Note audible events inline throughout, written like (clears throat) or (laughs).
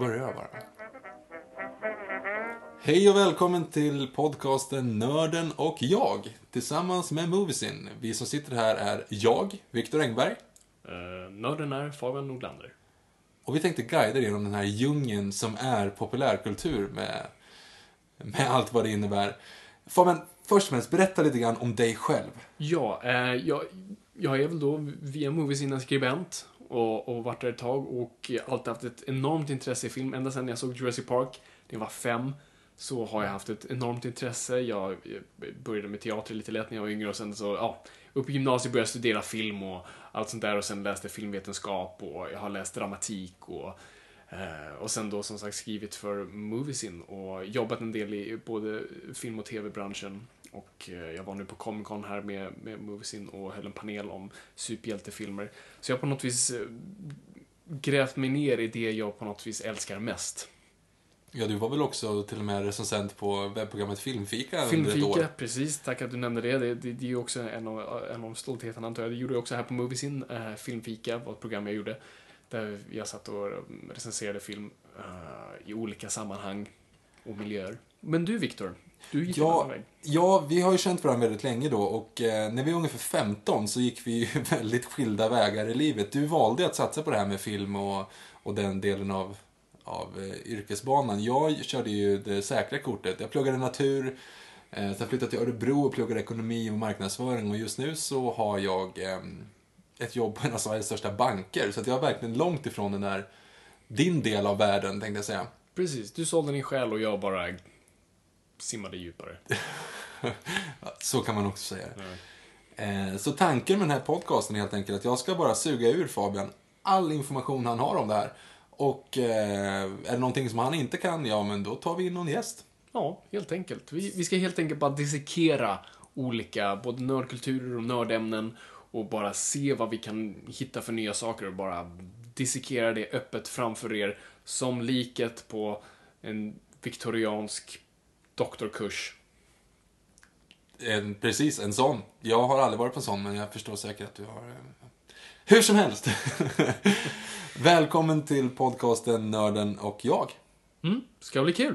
Börjar bara. Hej och välkommen till podcasten Nörden och jag tillsammans med Moviesin. Vi som sitter här är jag, Viktor Engberg. Uh, nörden är Fabian Nordlander. Och vi tänkte guida er genom den här djungeln som är populärkultur med, med allt vad det innebär. Fabian, först och främst, berätta lite grann om dig själv. Ja, eh, jag, jag är väl då via Movies skribent och, och varit där ett tag och alltid haft ett enormt intresse i film. Ända sedan jag såg Jurassic Park, när jag var fem, så har jag haft ett enormt intresse. Jag började med teater lite lätt när jag var yngre och sen så, ja, upp i gymnasiet började jag studera film och allt sånt där och sen läste filmvetenskap och jag har läst dramatik och eh, och sen då som sagt skrivit för Moviesin och jobbat en del i både film och tv-branschen. Och eh, jag var nu på Comic Con här med, med Moviesin och höll en panel om superhjältefilmer. Så jag på något vis eh, grävt mig ner i det jag på något vis älskar mest. Ja, du var väl också till och med recensent på webbprogrammet Filmfika, Filmfika under ett år? precis. Tack att du nämnde det. Det, det, det är ju också en av, en av stoltheterna antar jag. Det gjorde jag också här på Moviesin. Uh, Filmfika var ett program jag gjorde. Där jag satt och recenserade film uh, i olika sammanhang och miljöer. Men du Viktor, du gick ja, väg. Ja, vi har ju känt varandra väldigt länge då och eh, när vi var ungefär 15 så gick vi ju (laughs) väldigt skilda vägar i livet. Du valde att satsa på det här med film och, och den delen av, av eh, yrkesbanan. Jag körde ju det säkra kortet. Jag pluggade natur, eh, sen flyttade till Örebro och pluggade ekonomi och marknadsföring och just nu så har jag eh, ett jobb på en av Sveriges största banker. Så att jag är verkligen långt ifrån den där, din del av världen tänkte jag säga. Precis, du sålde din själ och jag bara simmade djupare. (laughs) Så kan man också säga det. Mm. Eh, Så tanken med den här podcasten är helt enkelt att jag ska bara suga ur Fabian all information han har om det här. Och eh, är det någonting som han inte kan, ja men då tar vi in någon gäst. Ja, helt enkelt. Vi, vi ska helt enkelt bara dissekera olika, både nördkulturer och nördämnen och bara se vad vi kan hitta för nya saker och bara dissekera det öppet framför er som liket på en viktoriansk doktorkurs. En, precis, en sån. Jag har aldrig varit på en sån, men jag förstår säkert att du har... eh, Hur som helst. (laughs) Välkommen till podcasten Nörden och jag. Mm, ska bli kul.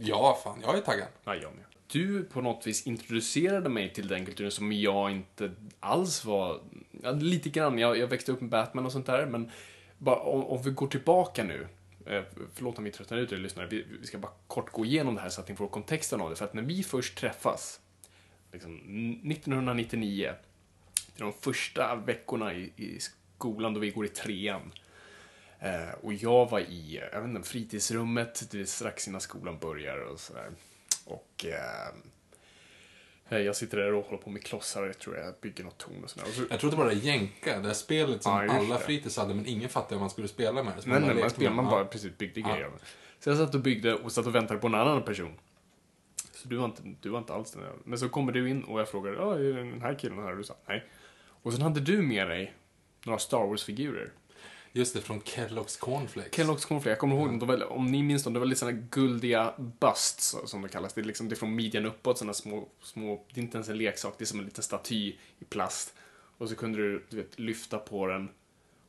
Ja, fan, jag är taggad. Ja, jag med. Du på något vis introducerade mig till den kulturen som jag inte alls var... Ja, lite grann. Jag, jag växte upp med Batman och sånt där, men bara, om, om vi går tillbaka nu. Eh, förlåt om vi tröttnar ut er lyssnare. Vi, vi ska bara kort gå igenom det här så att ni får kontexten av det. För att när vi först träffas, liksom 1999, det är de första veckorna i, i skolan då vi går i trean. Eh, och jag var i jag vet inte, fritidsrummet det är strax innan skolan börjar och sådär. Och eh, jag sitter där och håller på med klossar, jag tror jag bygger något torn och sådär. Och så, Jag trodde bara det Jänka, det här spelet som Ja, alla det. fritids hade, men ingen fattade vad man skulle spela med. det. Så nej, nej, man lekte spelar, med man det. bara precis byggde Ja. grejer. Så jag satt och byggde och satt och väntade på en annan person. Så du var inte, du var inte alls den där. Men så kommer du in och jag frågar, ja, är det den här killen här? Och du sa nej. Och sen hade du med dig några Star Wars-figurer. Just det, från Kellogg's Cornflakes. Kellogg's Cornflakes, jag kommer ihåg dem, de var, om ni minns dem, det var lite sådana guldiga busts som det kallas. Det är liksom det är från midjan uppåt, sådana små, små, det är inte ens en leksak, det är som en liten staty i plast. Och så kunde du, du vet, lyfta på den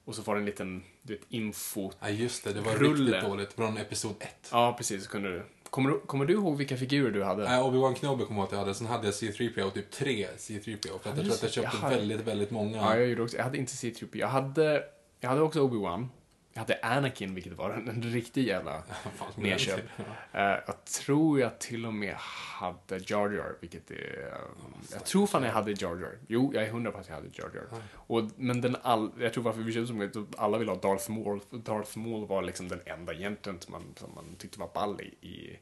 Och så var det en liten, du vet, info. Ja, just det. Det var Rulle. riktigt dåligt. Från episod 1. Ja, precis. Så kunde du. Kommer, du. kommer du ihåg vilka figurer du hade? Nej, Obi-Wan Kenobi kommer jag ihåg att jag hade. Sen hade jag C3PO, typ tre C3PO. För att jag tror att jag köpte Jaha. väldigt, väldigt många. Ja, jag gjorde också. Jag hade inte C-3PO. Jag hade, jag hade också Obi-Wan. Jag hade Anakin, vilket var en, en riktig jävla (laughs) som nedköp. vet. Eh, jag tror jag till och med hade Jar Jar, vilket är... jag tror fan jag hade Jar Jar. Jo, jag är hundra på att jag hade Jar Jar. Och, men den all, jag tror varför vi köpte så mycket, att alla ville ha Darth Maul. Darth Maul var liksom den enda egentligen som man, som man tyckte var ball i, i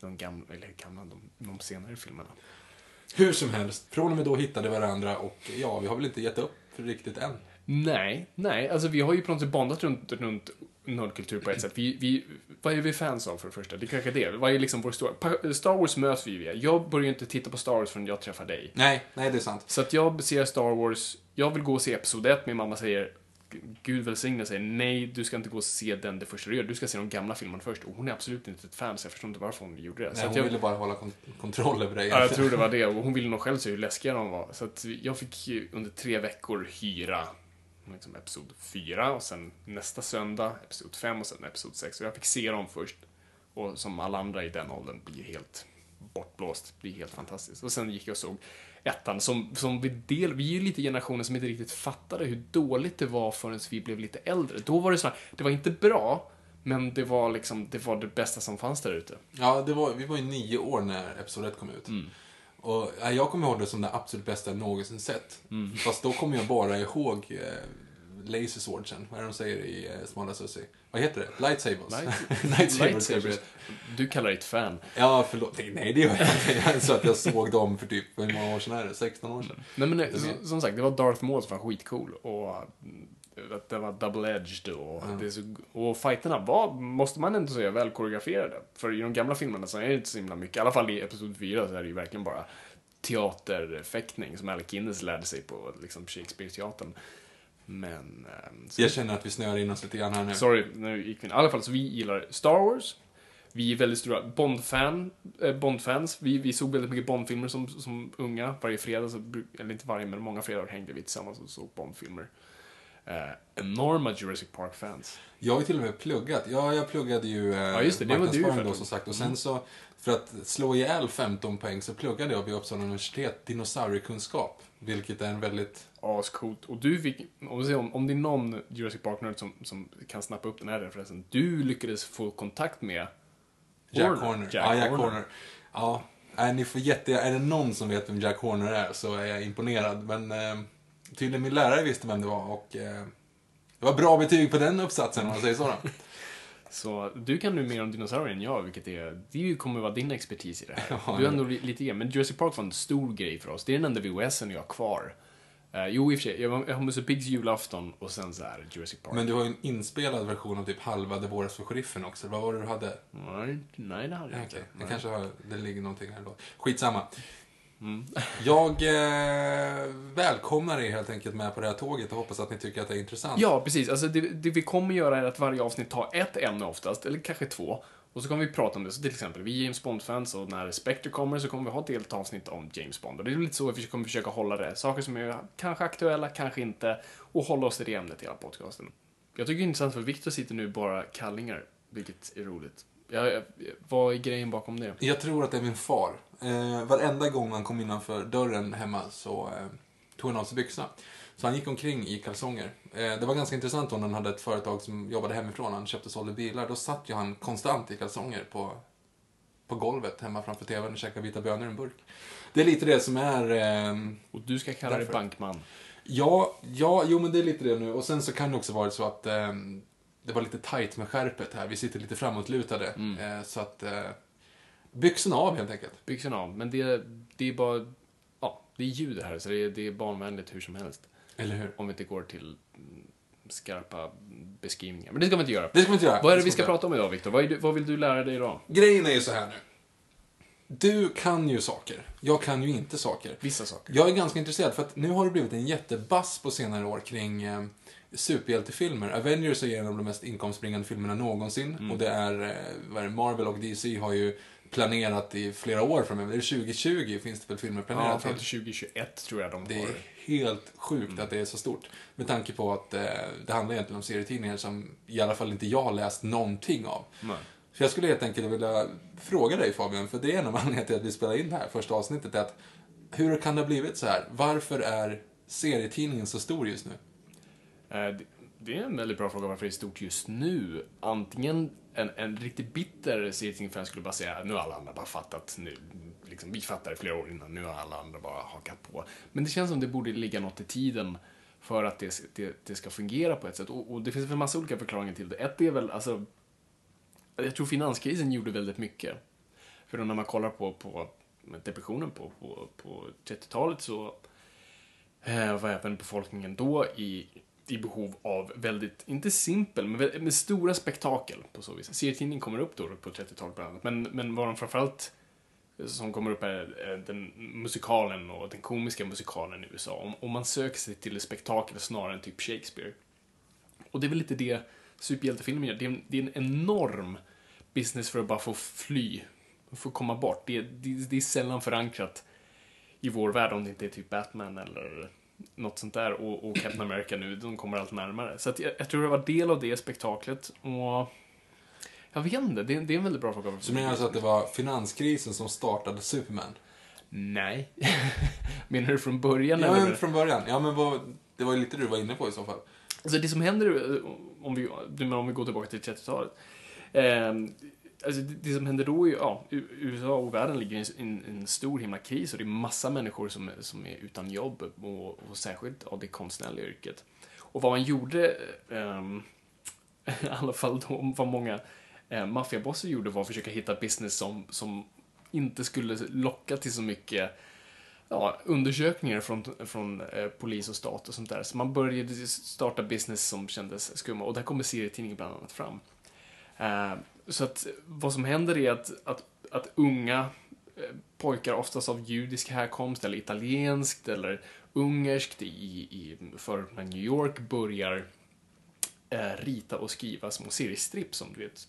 de gamla, eller gamla, de, de senare filmerna. Hur som helst, från och med då hittade varandra och ja, vi har väl inte gett upp riktigt än. Nej, nej, alltså vi har ju på något sätt bondat runt, runt nördkultur på ett sätt. Vi, vi, vad är vi fans av för det första? Det är kanske det. Vad är liksom vår stora... Star Wars möts vi via. Jag börjar ju inte titta på Star Wars förrän jag träffar dig. Nej, nej det är sant. Så att jag ser Star Wars, jag vill gå och se Episod 1, min mamma säger Gud välsigne säger nej, du ska inte gå och se den det första du gör. Du ska se de gamla filmerna först. Och hon är absolut inte ett fan, så jag förstår inte varför hon gjorde det. Nej, så hon jag, ville bara hålla kon- kontroll över dig. Ja, jag tror det var det. Och hon ville nog själv se hur läskiga de var. Så att jag fick under tre veckor hyra liksom episod 4 och sen nästa söndag episod 5 och sen episod 6. Och jag fick se dem först. Och som alla andra i den åldern blir helt bortblåst. Det blir helt fantastiskt. Och sen gick jag och såg ettan som, som vi del, vi är ju lite generationen som inte riktigt fattade hur dåligt det var förrän vi blev lite äldre. Då var det så här, det var inte bra, men det var liksom, det var det bästa som fanns där ute. Ja, det var, vi var ju nio år när Episod 1 kom ut. Och ja, jag kommer ihåg det som det absolut bästa jag någonsin sett. Fast då kommer jag bara ihåg eh, laserswordsen, vad är det de säger i eh, Smala Sussie? Vad heter det? Lightsabers? Light- (laughs) Lightsabers. Du kallar dig ett fan. Ja, förlåt. Nej, nej, det gör jag inte. Sa att jag såg dem för typ, hur många år sedan är det? 16 år sedan? Nej, men eh, som, sagt, det var Darth Maul som var skitcool. Och mm, att det var double-edged och, det så, och fighterna var, måste man ändå säga, väl koreograferade. För i de gamla filmerna så är det inte så himla mycket, i alla fall i Episod 4 så är det ju verkligen bara teaterfäktning som Alec Guinness lärde sig på liksom, Shakespeare-teatern. Men... ehm, så- Jag känner att vi snöar in oss lite grann här nu. Sorry, nu gick vi in. I alla fall, så vi gillar Star Wars. Vi är väldigt stora Bond-fan, eh, Bond-fans. Vi, vi såg väldigt mycket Bond-filmer som, som unga. Varje fredag, så, eller inte varje, men många fredagar hängde vi tillsammans och såg Bond-filmer. Eh, enorma Jurassic Park-fans. Jag har ju till och med pluggat. Ja, jag pluggade ju eh, Ja, just det, det var du för. Mm. då som sagt. Och sen så, för att slå ihjäl 15 poäng så pluggade jag vid Uppsala universitet dinosauriekunskap. Vilket är en väldigt... Ascoolt. Och du fick, om, om, om det är någon Jurassic Park-nörd som, som kan snappa upp den här referensen. Du lyckades få kontakt med Jack Horner. Jack ja, Jack Horner. Horner. Ja, nej, ni får jätte... Är det någon som vet vem Jack Horner är så är jag imponerad. Men eh, tydligen min lärare visste vem det var och eh, det var bra betyg på den uppsatsen om man säger så. Då. (laughs) Så du kan nu mer om dinosaurier än jag, vilket är, det kommer vara din expertis i det här. (laughs) Ja, du är ändå li- lite grann, men Jurassic Park var en stor grej för oss. Det är den enda VHSen jag har kvar. Uh, jo, i och för sig, jag var- Musse Piggs julafton och sen så här Jurassic Park. Men du har ju en inspelad version av typ halva Det våras för sheriffen också. Vad var det du hade? Nej, nej, det hade jag Ja, inte. Det kanske har, det ligger någonting här då. Skitsamma. Mm. Jag eh, välkomnar er helt enkelt med på det här tåget och hoppas att ni tycker att det är intressant. Ja, precis. Alltså, det, det vi kommer göra är att varje avsnitt tar ett ämne oftast, eller kanske två. Och så kommer vi prata om det. Så till exempel, vi är James Bond-fans och när Spectre kommer så kommer vi ha ett helt avsnitt om James Bond. Och det är lite så att vi kommer försöka hålla det. Saker som är kanske aktuella, kanske inte. Och hålla oss till det ämnet i hela podcasten. Jag tycker det är intressant för Victor sitter nu bara kallingar, vilket är roligt. Jag, jag, vad är grejen bakom det? Jag tror att det är min far. Eh, varenda gång han kom innanför dörren hemma så eh, tog han av sig byxorna. Så han gick omkring i kalsonger. Eh, det var ganska intressant när han hade ett företag som jobbade hemifrån. Han köpte och sålde bilar. Då satt ju han konstant i kalsonger på, på golvet hemma framför tvn och käkade vita bönor i en burk. Det är lite det som är... Eh, Och du ska kalla dig Därför. bankman. Ja, ja, jo men det är lite det nu. Och sen så kan det också vara så att eh, det var lite tight med skärpet här. Vi sitter lite framåtlutade. Eh, så att eh, byxorna av helt enkelt. Byxorna av. Men det, det är bara... Ja, det är ljud det här, så det är, det är barnvänligt hur som helst. Eller hur? Om vi inte går till mm, skarpa beskrivningar. Men det ska vi inte göra. Det ska vi inte göra. Vad är det vi ska prata om idag, Viktor? Vad, vad vill du lära dig idag? Grejen är ju så här nu. Du kan ju saker. Jag kan ju inte saker. Vissa saker. Jag är ganska intresserad för att nu har det blivit en jättebass på senare år kring eh, superhjältefilmer. Avengers är en av de mest inkomstbringande filmerna någonsin. Och det är, eh, vad är det, Marvel och DC har ju planerat i flera år framöver. Det är 2020 finns det väl filmer planerade Ja, fram till. till 2021 tror jag de Det har. är helt sjukt att det är så stort. Med tanke på att eh, det handlar egentligen om serietidningar som i alla fall inte jag har läst någonting av. Nej. Så jag skulle helt enkelt vilja fråga dig Fabian, för det är en av (laughs) anledningarna till att vi spelar in det här första avsnittet, att hur kan det ha blivit så här? Varför är serietidningen så stor just nu? Eh, det- Det är en väldigt bra fråga varför det är stort just nu. Antingen en, en riktigt bitter serietidningsfan skulle bara säga nu har alla andra bara fattat. Nu, liksom, vi fattade flera år innan, nu har alla andra bara hakat på. Men det känns som det borde ligga något i tiden för att det, det, det ska fungera på ett sätt. Och, och det finns en massa olika förklaringar till det. Ett är väl, alltså, jag tror finanskrisen gjorde väldigt mycket. För då när man kollar på, på depressionen på, på, på 30-talet så eh, var även befolkningen då i, i behov av väldigt, inte simpel, men, med stora spektakel på så vis. Serietidningen kommer upp då på 30-talet bland annat, men, men vad de framförallt eh, som kommer upp är den musikalen och den komiska musikalen i USA. Om, om man söker sig till spektakel snarare än typ Shakespeare. Och det är väl lite det superhjältefilmer gör. Det är, en, det är en enorm business för att bara få fly, få komma bort. Det, det, det är sällan förankrat i vår värld om det inte är typ Batman eller något sånt där. Och, och Captain America nu, de kommer allt närmare. Så jag, jag tror det var del av det spektaklet. Och jag vet inte, det, är- det är en väldigt bra fråga. Så menar du alltså att det var finanskrisen som startade Superman? Nej. (laughs) Menar du från början? Ja, eller? men från början. Ja, men vad, det var ju lite det du var inne på i så fall. Alltså det som händer, eh, om vi, menar om vi går tillbaka till 30-talet. Eh, alltså det, det som händer då är ju, ja, USA och världen ligger i en, en stor himla kris och det är massa människor som, är- som är utan jobb och, och särskilt av det konstnärliga yrket. Och vad man gjorde, um, (laughs) i alla fall då, vad många eh, maffiabossar gjorde var att försöka hitta business som, som inte skulle locka till så mycket ja, undersökningar från, från eh, polis och stat och sånt där. Så man började starta business som kändes skumma och där kommer serietidningen bland annat fram. Eh, så att vad som händer är att, att, att unga eh, pojkar, oftast av judisk härkomst eller italienskt eller ungerskt i, i förorterna New York börjar eh, rita och skriva små seriestrips som du vet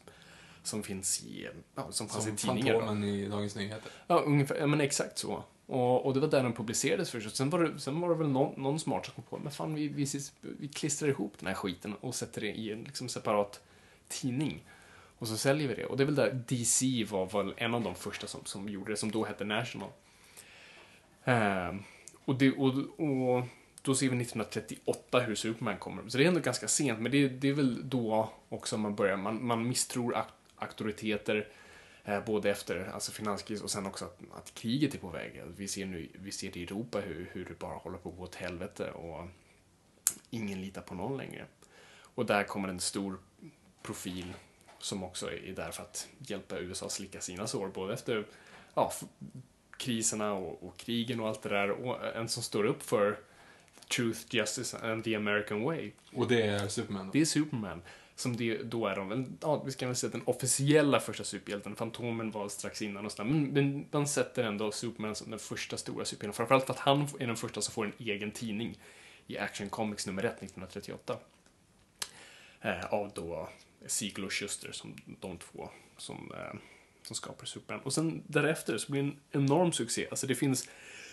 som finns i, ja, som fanns Som i tidningar. då. Fantomen i Dagens Nyheter. Ja, ungefär. Ja, men exakt så. Och, och det var där den publicerades först. Sen var det, sen var det väl någon, någon smart som kom på men fan, vi, vi, vi klistrar ihop den här skiten och sätter det i en liksom, separat tidning. Och så säljer vi det. Och det är väl där DC var väl en av de första som, som gjorde det, som då hette National. Eh, och, det, och, och då ser vi 1938 hur Superman kommer. Så det är ändå ganska sent, men det, det är väl då också man börjar, man, man misstror ak- auktoriteter. Eh, både efter alltså finanskris och sen också att, att kriget är på väg. Vi ser nu vi ser det i Europa hur, hur det bara håller på att gå åt helvete och ingen litar på någon längre. Och där kommer en stor profil som också är där för att hjälpa USA att slicka sina sår, både efter ja, kriserna och, och krigen och allt det där. Och en som står upp för truth, justice and the American way. Och det är Superman då? Det är Superman. Som det, då är de, ja, vi ska väl säga den officiella första superhjälten. Fantomen var strax innan och sådär. Men, men man sätter ändå Superman som den första stora superhjälten. Framförallt för att han är den första som får en egen tidning i Action Comics nummer 1 1938. Eh, av då Siegel och Schuster som de två som, eh, som skapar Superman. Och sen därefter så blir det en enorm succé. Alltså det finns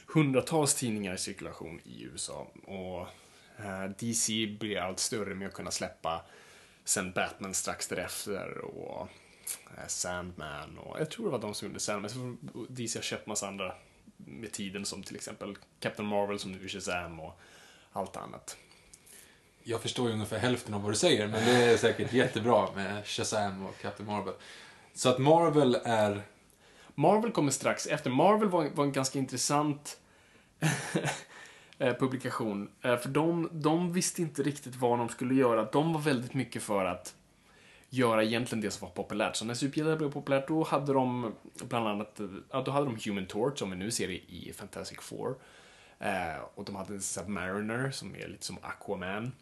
hundratals tidningar i cirkulation i USA. Och eh, DC blir allt större med att kunna släppa sen Batman strax därefter och eh, Sandman och jag tror det var de som gjorde Sandman. Så DC har köpt massa andra med tiden som till exempel Captain Marvel som nu är Shazam och allt annat. Jag förstår ju ungefär hälften av vad du säger, men det är säkert jättebra med Shazam och Captain Marvel. Så att Marvel är... Marvel kommer strax efter. Marvel var, var en ganska intressant eh, publikation. Eh, för de, de visste inte riktigt vad de skulle göra. De var väldigt mycket för att göra egentligen det som var populärt. Så när superhjältar blev populärt, då hade de bland annat, eh, ja, då hade de Human Torch, som vi nu ser i, Fantastic Four. Eh, och de hade Submariner, som är lite som Aquaman.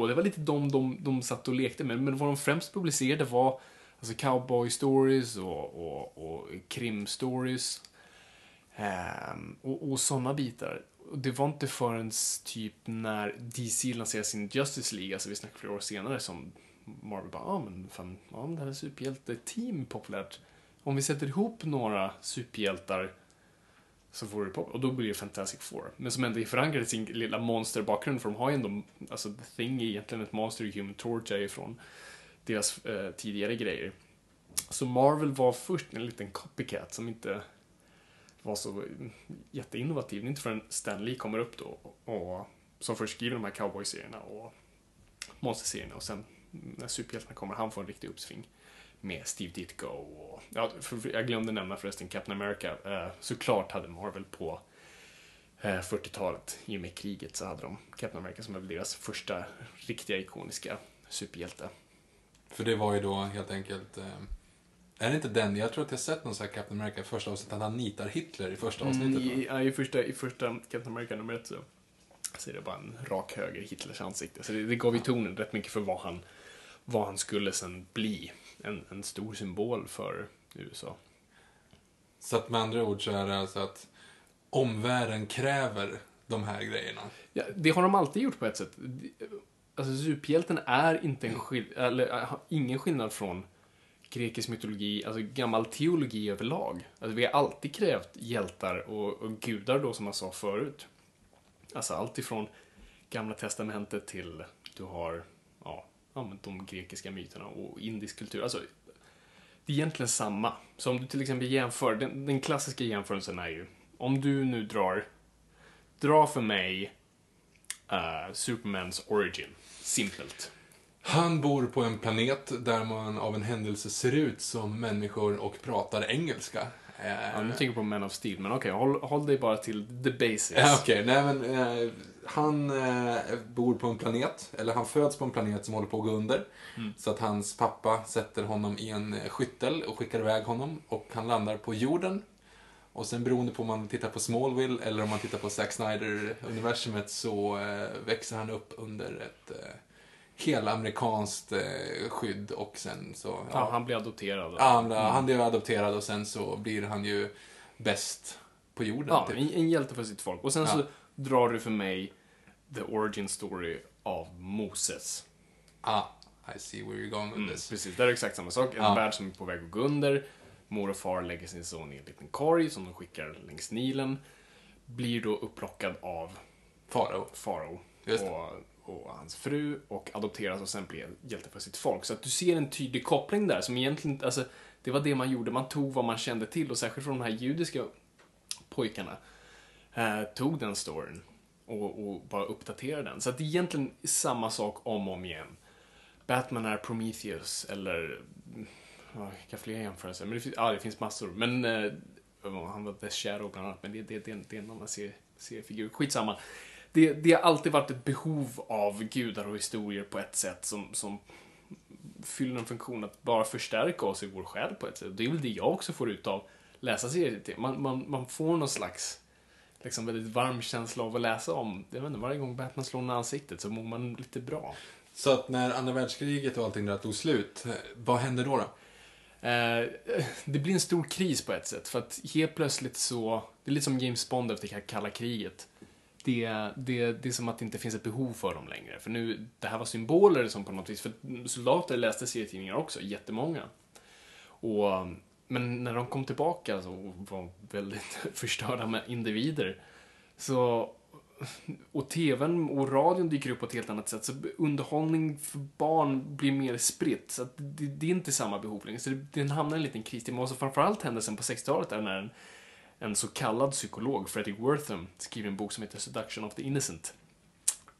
Och det var lite de de, de satt och lekte med. Men vad de främst publicerade var alltså cowboy stories och, och, och krim stories. Um, och och sådana bitar. Och det var inte förrän typ när DC lanserade sin Justice League, alltså vi snackar flera år senare, som Marvel bara, ja ah, men fan, ja men det här är superhjälte-team populärt. om vi sätter ihop några superhjältar så får det pop. Och då blir det Fantastic Four. Men som ändå är förankrad i sin lilla monsterbakgrund, för de har ju ändå, alltså The Thing är egentligen ett monster, Human Torch är ju från deras eh, tidigare grejer. Så Marvel var först en liten copycat som inte var så jätteinnovativ. Det är inte förrän Stan Lee kommer upp då och som först skriver de här cowboy-serierna och monsterserierna och sen när superhjältarna kommer, han får en riktig uppsving med Steve Ditko och, ja, för, jag glömde nämna förresten Captain America. Eh, såklart hade Marvel på eh, 40-talet, i och med kriget, så hade de Captain America som var deras första riktiga ikoniska superhjälte. För det var ju då helt enkelt... Eh, är det inte den? Jag tror att jag sett någon sån här Captain America i första avsnittet, att han nitar Hitler i första avsnittet. Mm, i, ja, i, första, I första Captain America nummer ett så, så är det bara en rak höger Hitlers ansikte. Så det, det gav ju tonen rätt mycket för vad han, vad han skulle sen bli. En, en stor symbol för USA. Så att med andra ord så är det alltså att omvärlden kräver de här grejerna. Ja, det har de alltid gjort på ett sätt. Alltså superhjälten är inte en skill- eller äh, har ingen skillnad från grekisk mytologi, alltså gammal teologi överlag. Alltså vi har alltid krävt hjältar och, och gudar då som man sa förut. Alltså allt ifrån gamla testamentet till du har ja, men de grekiska myterna och indisk kultur. Alltså, det är egentligen samma. Så om du till exempel jämför, den, den klassiska jämförelsen är ju, om du nu drar, dra för mig uh, Supermans origin, simpelt. Han bor på en planet där man av en händelse ser ut som människor och pratar engelska. Eh, Ja, nu tänker jag på Man of Steel, men okej, håll, håll dig bara till the basics. Ja, Okej, nej men eh, han eh, bor på en planet, eller han föds på en planet som håller på att gå under. Så att hans pappa sätter honom i en eh, skyttel och skickar iväg honom och han landar på jorden. Och sen beroende på om man tittar på Smallville eller om man tittar på Zack Snyder-universumet så eh, växer han upp under ett eh, helamerikanskt eh, skydd och sen så... Ja, han blir adopterad. Ja, han, han blir adopterad och sen så blir han ju bäst på jorden. Ja, typ. en, en hjälte för sitt folk. Och sen Ja. så drar du för mig the origin story av Moses. Ah, I see where you're going with Mm, this. precis, det är exakt samma sak. En Ja. värld som är på väg att gå under. Mor och far lägger sin son i en liten korg som de skickar längs Nilen. Blir då upplockad av Farao. farao och, och hans fru och adopteras och sen blir hjälte för sitt folk. Så att du ser en tydlig koppling där som egentligen, alltså, det var det man gjorde. Man tog vad man kände till och särskilt från de här judiska pojkarna eh, tog den storyn och, och bara uppdaterade den. Så att det är egentligen samma sak om och om igen. Batman är Prometheus eller ja, vilka fler jämförelser? Men det, finns, ja, det finns massor. Men eh, han var The Shadow bland annat, men det, det, det, är en- det är en annan serie, seriefigur. Skitsamma. Det, det har alltid varit ett behov av gudar och historier på ett sätt som, som fyller en funktion att bara förstärka oss i vår själ på ett sätt. Det är väl det jag också får ut av läsa serier. Man, man, man får någon slags liksom väldigt varm känsla av att läsa om. Jag vet inte, varje gång Batman slår någon ansiktet så mår man lite bra. Så att när andra världskriget och allting där tog slut, vad hände då? då? Eh, det blir en stor kris på ett sätt, för att helt plötsligt så... Det är lite som James Bond efter kalla kriget. Det, det, det är som att det inte finns ett behov för dem längre. För nu, det här var symboler som på något vis, för soldater läste serietidningar också, jättemånga. Och, men när de kom tillbaka så, och var väldigt (laughs) förstörda med individer, så och tvn och radion dyker upp på ett helt annat sätt. Så underhållning för barn blir mer spritt. Så att det, det är inte samma behov längre. Så det, den hamnar i en liten kris. Det måste framförallt hända sen på 60-talet är när en, en så kallad psykolog, Fredrik Wortham, skriver en bok som heter Seduction of the Innocent.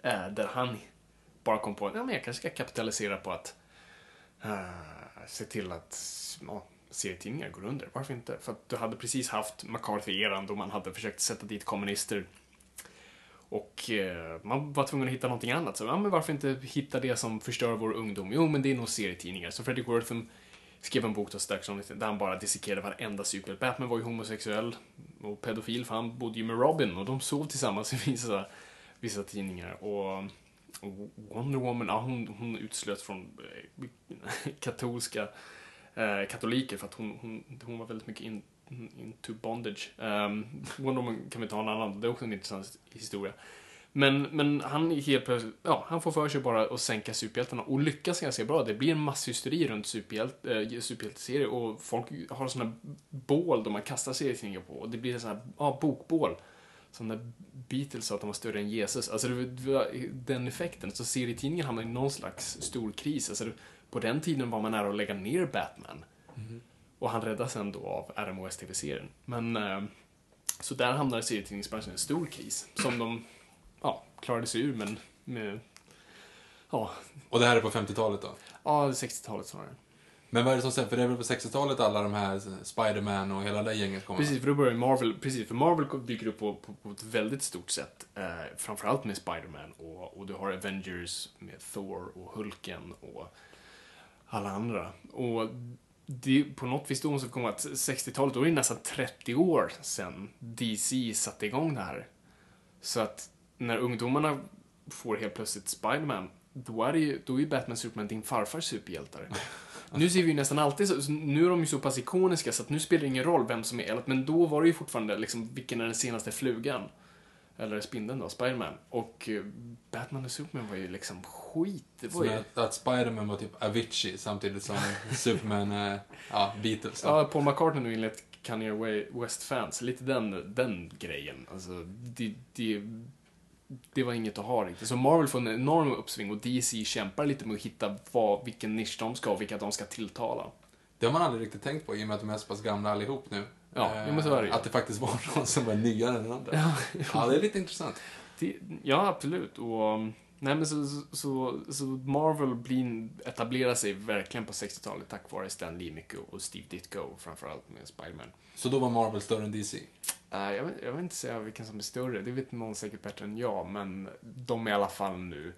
Eh, där han bara kom på att ja, men jag kanske ska kapitalisera på att uh, se till att ja, serietidningar går under. Varför inte? För att du hade precis haft McCarthy-eran då man hade försökt sätta dit kommunister och eh, man var tvungen att hitta någonting annat. Så ja, men varför inte hitta det som förstör vår ungdom? Jo, men det är nog serietidningar. Så Fredrik Wortham skrev en bok då strax om där han bara dissekerade varenda cykel. Batman var ju homosexuell och pedofil för han bodde ju med Robin och de sov tillsammans i vissa, vissa tidningar. Och, och Wonder Woman, ja, hon, hon utslöts från eh, katolska eh, katoliker för att hon, hon, hon var väldigt mycket in, into bondage. Um, Wonder Woman kan vi ta en annan, det är också en intressant historia. Men, men han helt plötsligt, ja, han får för sig bara att sänka superhjältarna och lyckas ganska bra. Det blir en masshysteri runt superhjält, eh, superhjälteserier och folk har såna bål de man kastar serietidningar på. Och det blir såna ja, bokbål. Som när Beatles sa att de var större än Jesus. Alltså det, det var den effekten. Så serietidningen hamnar i någon slags stor kris. Alltså det, på den tiden var man nära att lägga ner Batman. Mm. Och han räddas sen då av RMOS TV-serien. Men, äh, så där hamnade serietidningsbranschen i en stor kris. Som de ja, klarade sig ur, men med, ja, Och det här är på 50-talet då? ja 60-talet snarare. Men vad är det som sen, för det är väl på 60-talet alla de här Spider-Man och hela det gänget kommer? Precis, för då börjar Marvel, precis, för Marvel dyker upp på, på, på ett väldigt stort sätt. Eh, framförallt med Spider-Man och, och du har Avengers med Thor och Hulken och alla andra. Och det, på något vis då måste vi komma att 60-talet, då är det nästan 30 år sedan DC satte igång det här. Så att när ungdomarna får helt plötsligt Spiderman, då är, ju, då är ju Batman Superman din farfars superhjältar. Nu ser vi ju nästan alltid så, nu är de ju så pass ikoniska så att nu spelar det ingen roll vem som är Elliot, men då var det ju fortfarande liksom, vilken är den senaste flugan? Eller spindeln då, Spiderman. Och eh, Batman och Superman var ju liksom skit. Det var ju... att, att Spider-Man var typ Avicii samtidigt som (laughs) Superman är, ja, Beatles. då. Ja, Paul McCartney nu enligt Kanye West-fans, lite den, den grejen. Alltså, det, det, det var inget att ha riktigt. Så Marvel får en enorm uppsving och DC kämpar lite med att hitta vad, vilken nisch de ska och vilka de ska tilltala. Det har man aldrig riktigt tänkt på i och med att de är så pass gamla allihop nu. Ja, Eh, men så är det ju. Att det faktiskt var (laughs) någon som var nyare än den andra. Ja, Ja, det är lite intressant. Det, ja, absolut. Och, nej, men så, så, så, Marvel blir, etablerar sig verkligen på 60-talet tack vare Stan Lee mycket och Steve Ditko framförallt med Spiderman. Så då var Marvel större än DC? Uh, jag, vill, jag vill inte säga vilken som är större, det vet någon säkert bättre än jag, men de är i alla fall nu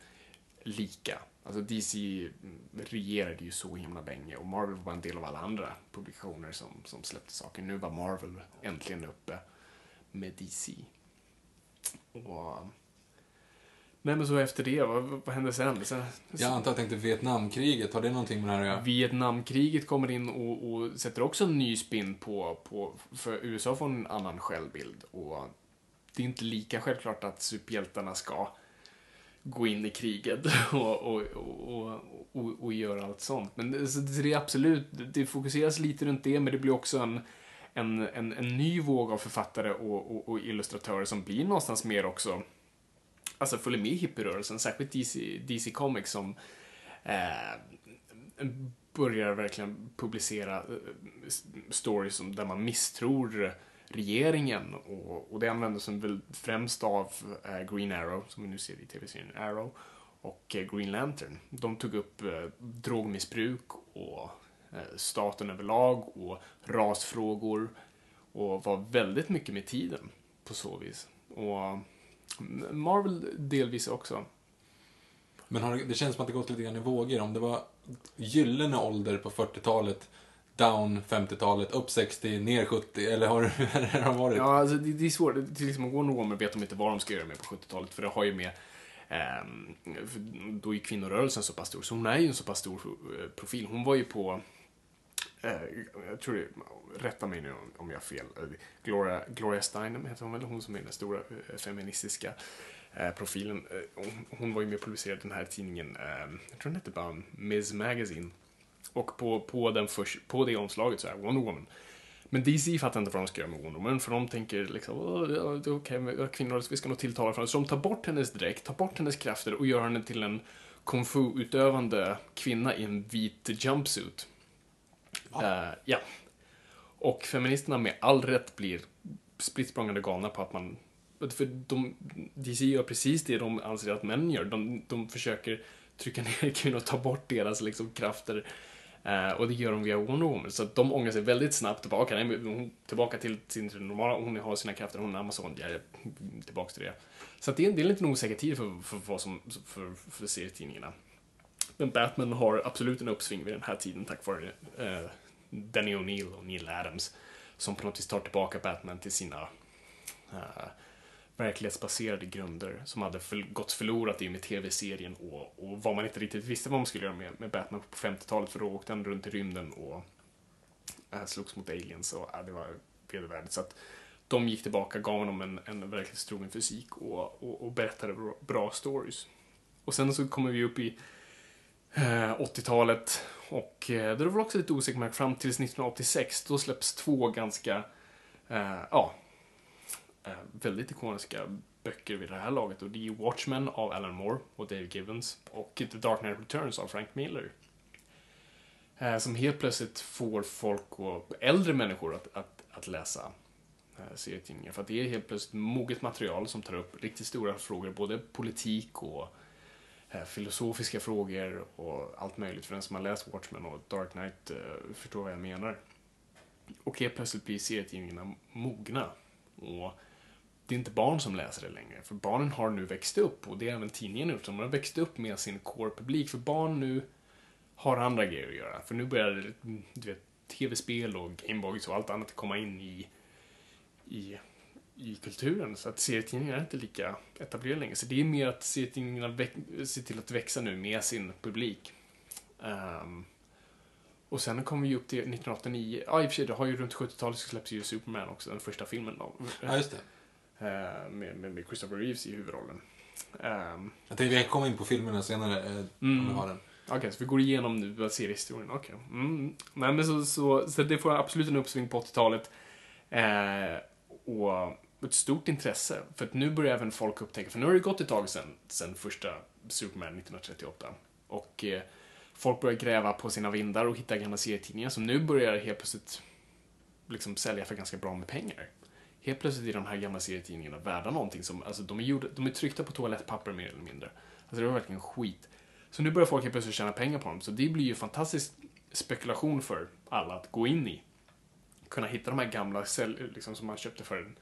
lika. Alltså DC regerade ju så himla länge och Marvel var en del av alla andra publikationer som, som släppte saker. Nu var Marvel äntligen uppe med DC. Och... Nej men så efter det, vad, vad hände sen? sen Jag antar att jag tänkte Vietnamkriget, har det någonting med det här att göra? Vietnamkriget kommer in och, och sätter också en ny spin på, på, för USA får en annan självbild och det är inte lika självklart att superhjältarna ska gå in i kriget (laughs) och, och, och, och, och göra allt sånt. Men det, så det är absolut, det fokuseras lite runt det, men det blir också en, en, en, en ny våg av författare och, och, och illustratörer som blir någonstans mer också, alltså följer med i hippierörelsen, särskilt DC, DC Comics som eh, börjar verkligen publicera eh, stories som, där man misstror regeringen och, och det användes väl främst av eh, Green Arrow, som vi nu ser i tv-serien Arrow, och eh, Green Lantern. De tog upp eh, drogmissbruk och eh, staten överlag och rasfrågor och var väldigt mycket med tiden på så vis. Och mm, Marvel delvis också. Men har det, det känns som att det gått lite grann i vågor. Om det var gyllene ålder på 40-talet, down 50-talet, upp 60, ner 70, eller har (laughs) har det varit? Ja, alltså det, det är svårt. Till liksom, Wonder Woman vet de inte vad de ska göra med på 70-talet, för det har ju med ehm, då är kvinnorörelsen så pass stor, så hon är ju en så pass stor eh, profil. Hon var ju på, eh, jag tror det, rätta mig nu om- om jag har fel, eh, Gloria, Gloria Steinem heter hon väl, hon som är den stora eh, feministiska profilen. Hon, hon var ju med och publicerade den här tidningen, ehm, jag tror den hette bara Ms. Magazine. Och på, på, den först, på det omslaget så är Wonder Woman. Men DC fattar inte vad de ska göra med Wonder Woman, för de tänker liksom, "Åh, ja, det är okej med kvinnor, vi ska nog tilltala för henne. Så de tar bort hennes dräkt, tar bort hennes krafter och gör henne till en kung fu-utövande kvinna i en vit jumpsuit. Ja. ja. Och feministerna med all rätt blir spritt galna på att man... För de, DC gör precis det de anser att män gör. De, de försöker trycka ner (laughs) kvinnor och ta bort deras liksom, krafter. Eh, och det gör de via Wonder Woman. Så att de ångrar sig väldigt snabbt tillbaka. Nej, hon, tillbaka till sin normala, hon har sina krafter, hon är Amazon, jag är tillbaka till det. Så att det är, det är en liten osäker tid för, för, vad som, för, för serietidningarna. Men Batman har absolut en uppsving vid den här tiden tack vare eh, Danny O'Neill och Neil Adams som på något vis tar tillbaka Batman till sina eh, verklighetsbaserade grunder som hade för, gått förlorat i och med tv-serien och, och vad man inte riktigt visste vad man skulle göra med, med Batman på 50-talet för då åkte han runt i rymden och äh, slogs mot aliens och äh, det var vedervärdigt. Så att de gick tillbaka, gav honom en, en verklighetstrogen fysik och, och, och berättade bra, bra stories. Och sen så kommer vi upp i äh, 80-talet och eh, det var väl också lite osäkert fram till 1986. Då släpps två ganska, eh, ja, Eh, väldigt ikoniska böcker vid det här laget. Och det är Watchmen av Alan Moore och Dave Gibbons och The Dark Knight Returns av Frank Miller. Eh, som helt plötsligt får folk och äldre människor att, att, att läsa eh, serietidningar. För att det är helt plötsligt moget material som tar upp riktigt stora frågor, både politik och filosofiska frågor och allt möjligt. För den som har läst Watchmen och Dark Knight förstår vad jag menar. Och helt plötsligt blir serietidningarna mogna. Och det är inte barn som läser det längre. För barnen har nu växt upp och det är även tidningen gjort. De har växt upp med sin core-publik. För barn nu har andra grejer att göra. För nu börjar du vet, tv-spel och Gameboys och allt annat komma in i, i, i kulturen. Så att serietidningar är inte lika etablerade längre. Så det är mer att serietidningarna ser till att växa nu med sin publik. Um, och sen kommer vi upp till 1989. Ja, i och för sig, det har ju runt 70-talet så släpps ju Superman också, den första filmen. Då. Ja, just det. Eh, med, med, med Christopher Reeves i huvudrollen. Ehm, Jag tänkte vi kan komma in på filmerna senare, eh, om vi har den. Okej, så vi går igenom nu seriehistorien. Okej. Mm. Nej, men så, så, så det får absolut en uppsving på 80-talet. Eh, och ett stort intresse. För att nu börjar även folk upptäcka, för nu har det gått ett tag sedan, sedan första Superman 1938. Och eh, folk börjar gräva på sina vindar och hitta gamla serietidningar som nu börjar helt plötsligt liksom sälja för ganska bra med pengar. Helt plötsligt är de här gamla serietidningarna värda någonting som, alltså de är, gjorda, de är tryckta på toalettpapper mer eller mindre. Alltså det var verkligen skit. Så nu börjar folk helt plötsligt tjäna pengar på dem, så det blir ju fantastisk spekulation för alla att gå in i. Kunna hitta de här gamla liksom, som man köpte för en,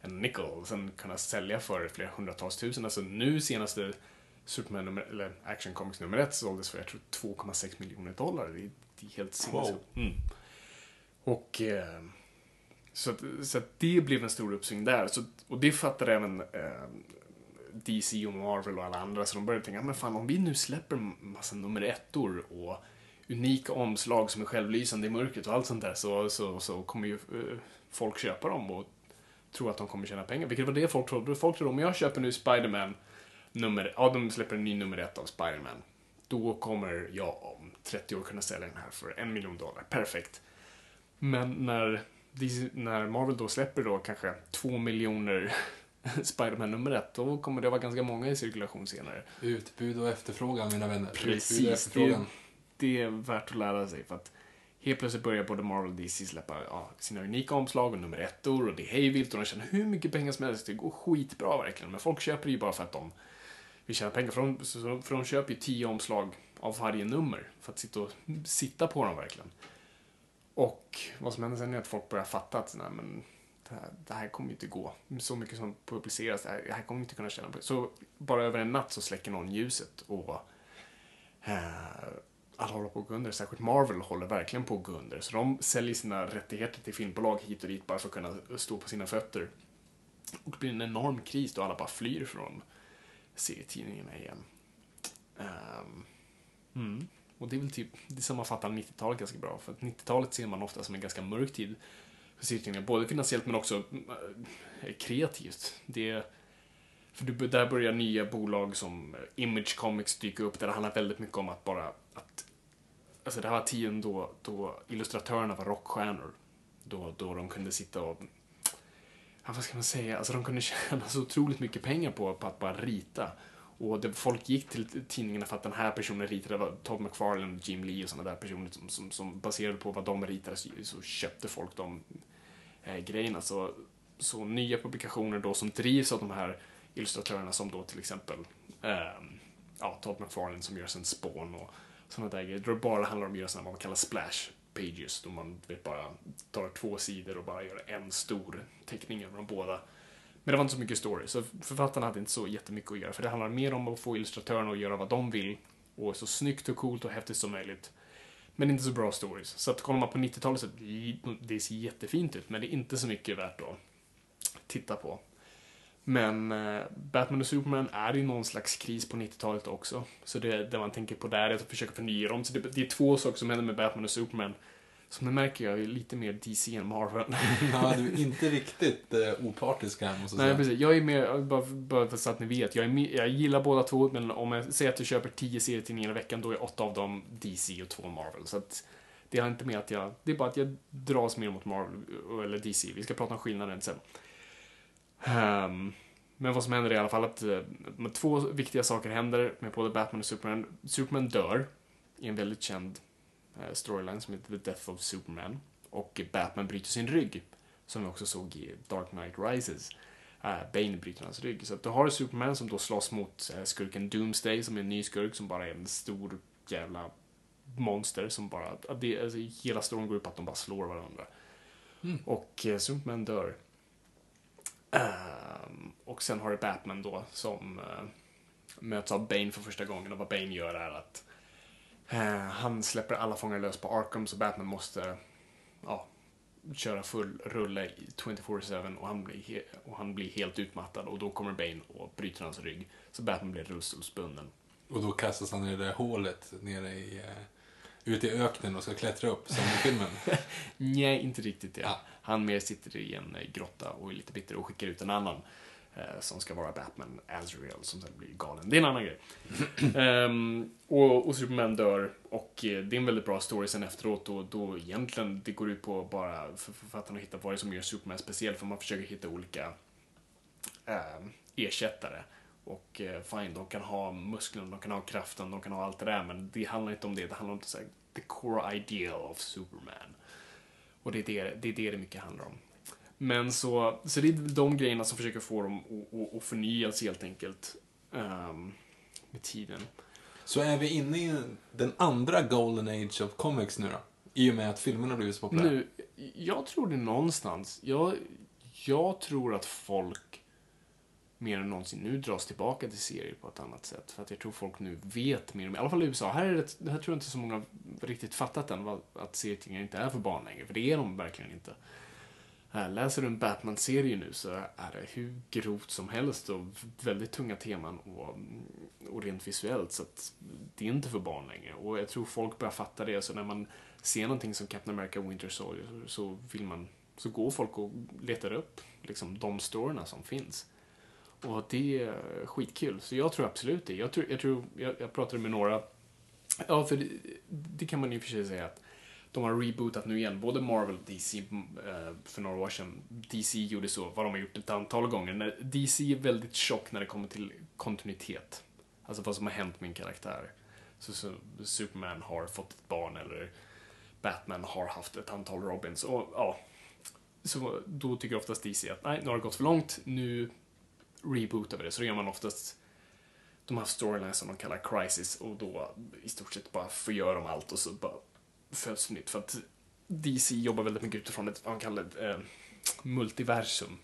en nickel och sen kunna sälja för flera hundratals tusen. Alltså nu senaste Superman nummer, eller Action Comics nummer ett såldes för jag tror 2,6 miljoner dollar. Det är, det är helt sinnessjukt. Mm. Och eh, så, att, så att det blev en stor uppsving där. Så, och det fattade även eh, DC och Marvel och alla andra. Så de började tänka, ah, men fan om vi nu släpper massa nummer ettor och unika omslag som är självlysande i mörkret och allt sånt där så, så, så kommer ju eh, folk köpa dem och tro att de kommer tjäna pengar. Vilket var det folk trodde. Folk trodde om jag köper nu Spiderman, nummer, ja de släpper en ny nummer ett av Spiderman. Då kommer jag om 30 år kunna sälja den här för en miljon dollar. Perfekt. Men när, när Marvel då släpper då kanske två miljoner (laughs) Spider-Man nummer ett, då kommer det vara ganska många i cirkulation senare. Utbud och efterfrågan, mina vänner. Precis, det, det är värt att lära sig för att helt plötsligt börjar både Marvel och DC släppa ja, sina unika omslag och nummer ettor och det är hejvilt och de tjänar hur mycket pengar som helst. Det går skitbra verkligen, men folk köper det ju bara för att de vill tjäna pengar. För de, för de köper ju tio omslag av varje nummer för att sitta och sitta på dem verkligen. Och vad som händer sen är att folk börjar fatta att nej, men, det, här, det här kommer ju inte gå. Så mycket som publiceras, det här, det här kommer vi inte kunna tjäna på. Så bara över en natt så släcker någon ljuset och eh, alla håller på att gå under. Särskilt Marvel håller verkligen på att gå under. Så de säljer sina rättigheter till filmbolag hit och dit bara för att kunna stå på sina fötter. Och det blir en enorm kris då alla bara flyr från serietidningarna igen. Um, mm. Och det är väl typ, det sammanfattar 90-talet ganska bra. För att 90-talet ser man ofta som en ganska mörk tid för serietidningar. Både finansiellt men också äh, kreativt. Det, för du- där börjar nya bolag som eh, Image Comics dyka upp där det handlar väldigt mycket om att bara att Alltså det här var tiden då, då illustratörerna var rockstjärnor. Då, då de kunde sitta och ja, vad ska man säga, alltså de kunde (laughs) tjäna så otroligt mycket pengar på, på att bara rita. Och det, folk gick till tidningarna för att den här personen ritade, det var Todd McFarlane, Jim Lee och sådana där personer som, som, som baserade på vad de ritade så, så köpte folk de eh, grejerna. Så, så nya publikationer då som drivs av de här illustratörerna som då till exempel eh, ja, Todd McFarlane som gör sen Spawn och sådana där grejer. Då det bara handlar om att göra sådana vad man kallar splash pages. Då man vet, bara tar två sidor och bara gör en stor teckning över de båda. Men det var inte så mycket story, så författarna hade inte så jättemycket att göra. För det handlar mer om att få illustratörerna att göra vad de vill och så snyggt och coolt och häftigt som möjligt. Men inte så bra stories. Så att kollar man på 90-talet så det, ser jättefint ut, men det är inte så mycket värt att titta på. Men eh, Batman och Superman är i någon slags kris på 90-talet också. Så det, det man tänker på där är att försöka förnya dem. Så det, det är två saker som händer med Batman och Superman som ni märker jag är lite mer DC än Marvel. (laughs) Ja, du är (laughs) inte riktigt eh, opartisk här, måste jag Nej, säga. precis. Jag är mer, bara, bara för så att ni vet, jag, är, jag gillar båda två, men om jag säger att jag köper 10 serietidningar i veckan, då är åtta av dem DC och två Marvel. Så att det är inte med att jag, det är bara att jag dras mer mot Marvel, eller DC. Vi ska prata om skillnaden sen. Ehm, men vad som händer är i alla fall att eh, två viktiga saker händer med både Batman och Superman. Superman dör i en väldigt känd eh, storyline som heter The Death of Superman. Och Batman bryter sin rygg, som vi också såg i Dark Knight Rises. Uh, Bane bryter hans rygg. Så att du har Superman som då slåss mot eh, skurken Doomsday, som är en ny skurk som bara är en stor jävla monster som bara... Det, alltså, hela storyn går ut på att de bara slår varandra. Och eh, Superman dör. Ehm, och sen har du Batman då som eh, möts av Bane för första gången och vad Bane gör är att eh, han släpper alla fångar lös på Arkham så Batman måste ja, köra full rulle i 24-7 och han, blir och han blir helt utmattad och då kommer Bane och bryter hans rygg. Så Batman blir rullstolsbunden. Och då kastas han i det där hålet nere i... Eh, ute i öknen och ska klättra upp, som i filmen. (laughs) Nej, inte riktigt det. Ja. Han mer sitter i en eh, grotta och är lite bitter och skickar ut en annan eh, som ska vara Batman, Azrael, som sen blir galen. Det är en annan grej. (clears throat) Ehm, och, och Superman dör och eh, det är en väldigt bra story sen efteråt och då egentligen det går ut på bara för författarna att hitta vad det är som gör Superman speciell för man försöker hitta olika eh, ersättare. Och eh, fine, de kan ha musklerna, de kan ha kraften, de kan ha allt det där, men det handlar inte om det. Det handlar om så här, the core ideal of Superman. Och det är det det, är det, det mycket handlar om. Men så, så det är de grejerna som försöker få dem att- att- förnyas helt enkelt ehm, med tiden. Så är vi inne i den andra golden age of comics nu då? I och med att filmerna har blivit så populära. Nu, jag tror det någonstans. Jag, jag tror att folk mer än någonsin nu dras tillbaka till serier på ett annat sätt. För att jag tror folk nu vet mer. I alla fall i USA. Här, är det, här tror jag inte så många riktigt fattat än vad, att serietidningar inte är för barn längre. För det är de verkligen inte. Läser du en Batman-serie nu så är det hur grovt som helst och väldigt tunga teman och, mm, och rent visuellt. Så att det är inte för barn längre. Och jag tror folk börjar fatta det. Så när man ser någonting som Captain America Winter Soldier så- så vill man så går folk och letar upp liksom, de storyna som finns. Och det är skitkul. Så jag tror absolut det. Jag, tror, jag, tror, jag, jag pratade med några, ja för det, det kan man ju för sig säga att de har rebootat nu igen, både Marvel och DC eh, för några år sedan. DC gjorde så, vad de har gjort ett antal gånger. DC är väldigt tjock när det kommer till kontinuitet. Alltså vad som har hänt med en karaktär. Så, så Superman har fått ett barn eller Batman har haft ett antal Robins. Och ja, så då tycker oftast DC att nej, nu har det gått för långt, nu rebootar vi det. Så då gör man oftast de här storylines som de kallar crisis och då i stort sett bara förgör de allt och så bara föds nytt. För att DC jobbar väldigt mycket utifrån ett, vad man kallar ett eh, multiversum.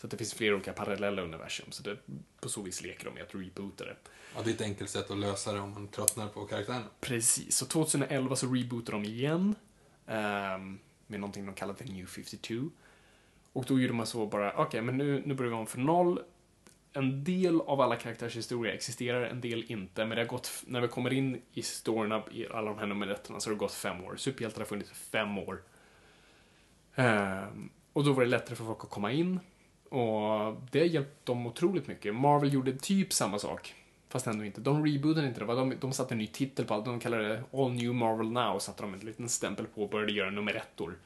Så att det finns flera olika parallella universum. Så det, på så vis leker de med att reboota det. Ja, det är ett enkelt sätt att lösa det om man tröttnar på karaktären. Precis, så 2011 så rebootade de igen ehm, med någonting de kallar The New 52. Och då gjorde man så bara, okej, men nu, nu börjar vi om för noll. En del av alla karaktärers historia existerar, en del inte. Men det har gått, när vi kommer in i storyn i alla de här nummeretterna, så har det gått fem år. Superhjältar har funnits i fem år. Ehm, och då var det lättare för folk att komma in. Och det har hjälpt dem otroligt mycket. Marvel gjorde typ samma sak. Fast ändå inte. De rebootade inte det. va? De, de satte en ny titel på allt. De kallade det All New Marvel Now. Satte de en liten stämpel på och började göra nummerettor.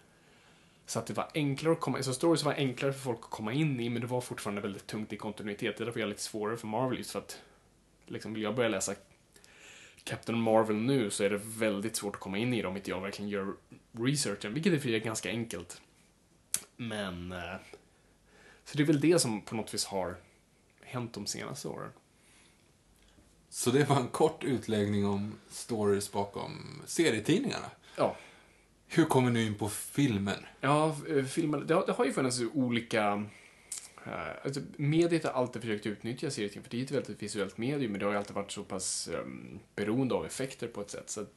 Så att det var enklare att komma Så stories var enklare för folk att komma in i, men det var fortfarande väldigt tungt i kontinuitet. Det är därför jag är lite svårare för Marvel just för att liksom, vill jag börja läsa Captain Marvel nu så är det väldigt svårt att komma in i dem om inte jag verkligen gör researchen, vilket i och för sig är ganska enkelt. Men... Eh, så det är väl det som på något vis har hänt de senaste åren. Så det var en kort utläggning om stories bakom serietidningarna. Ja. Hur kommer ni in på filmen? Ja, eh, filmen, det har, det har ju funnits olika... Eh, alltså, mediet har alltid försökt utnyttja serietidningar, för det är ett väldigt visuellt medium, men det har ju alltid varit så pass um, beroende av effekter på ett sätt. Så att,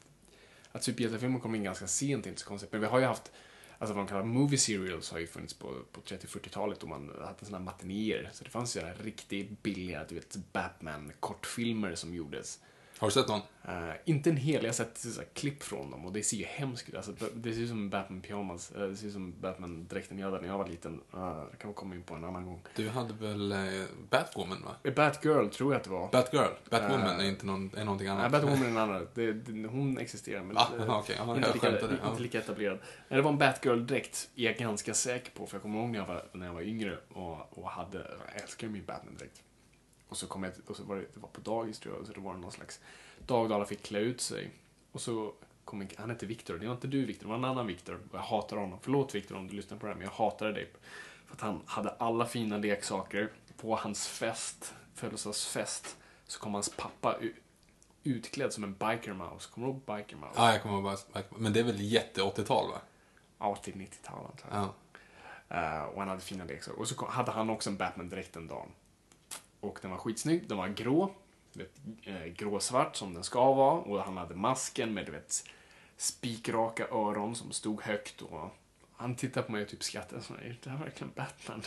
att superhjältefilmer kom in ganska sent är inte så konstigt. Men vi har ju haft, alltså vad man kallar movie serials har ju funnits på, på 30-40-talet och man hade sådana här matinéer. Så det fanns ju sådana riktigt billiga, du vet, Batman-kortfilmer som gjordes. Har du sett någon? Eh, inte en hel, jag har sett så här, klipp från dem och det ser ju hemskt ut. Alltså, det ser ut som Batman pyjamas. Eh, det ser ut som Batman-dräkten jag hade när jag var liten. Uh, det kan vi komma in på en annan gång. Du hade väl eh, Batwoman, va? Eh, Batgirl tror jag att det var. Batgirl? Batwoman Eh, är inte någon, är någonting Nej, annat. Batwoman är en (laughs) annan. Det, det, hon existerar, men Ah, eh, aha, inte, lika. Ja. inte lika etablerad. Nej, det var en Batgirl-dräkt, är jag ganska säker på. För jag kommer ihåg när jag var, när jag var yngre och, och hade, jag älskade min Batman-dräkt. Och så kom jag, och så var det, det var på dagis tror jag, så det var någon slags dag då alla fick klä ut sig. Och så kom en, han hette Viktor, det var inte du Viktor, det var en annan Viktor. Och jag hatar honom. Förlåt Viktor om du lyssnar på det här, men jag hatade dig. För att han hade alla fina leksaker. På hans fest, födelsedagsfest, så kom hans pappa utklädd som en biker mouse. Kommer du ihåg biker mouse? Ja, jag kommer ihåg bara... Men det är väl jätte 80-tal, va? Ja, till 90-tal antar jag. Ja. Eh, och han hade fina leksaker. Och så hade han också en Batman-dräkt en dag. Och den var skitsnygg. Den var grå. Vet, eh, gråsvart som den ska vara. Och han hade masken med du vet, spikraka öron som stod högt. Och han tittade på mig och typ skrattade. Så, är det här verkligen Batman?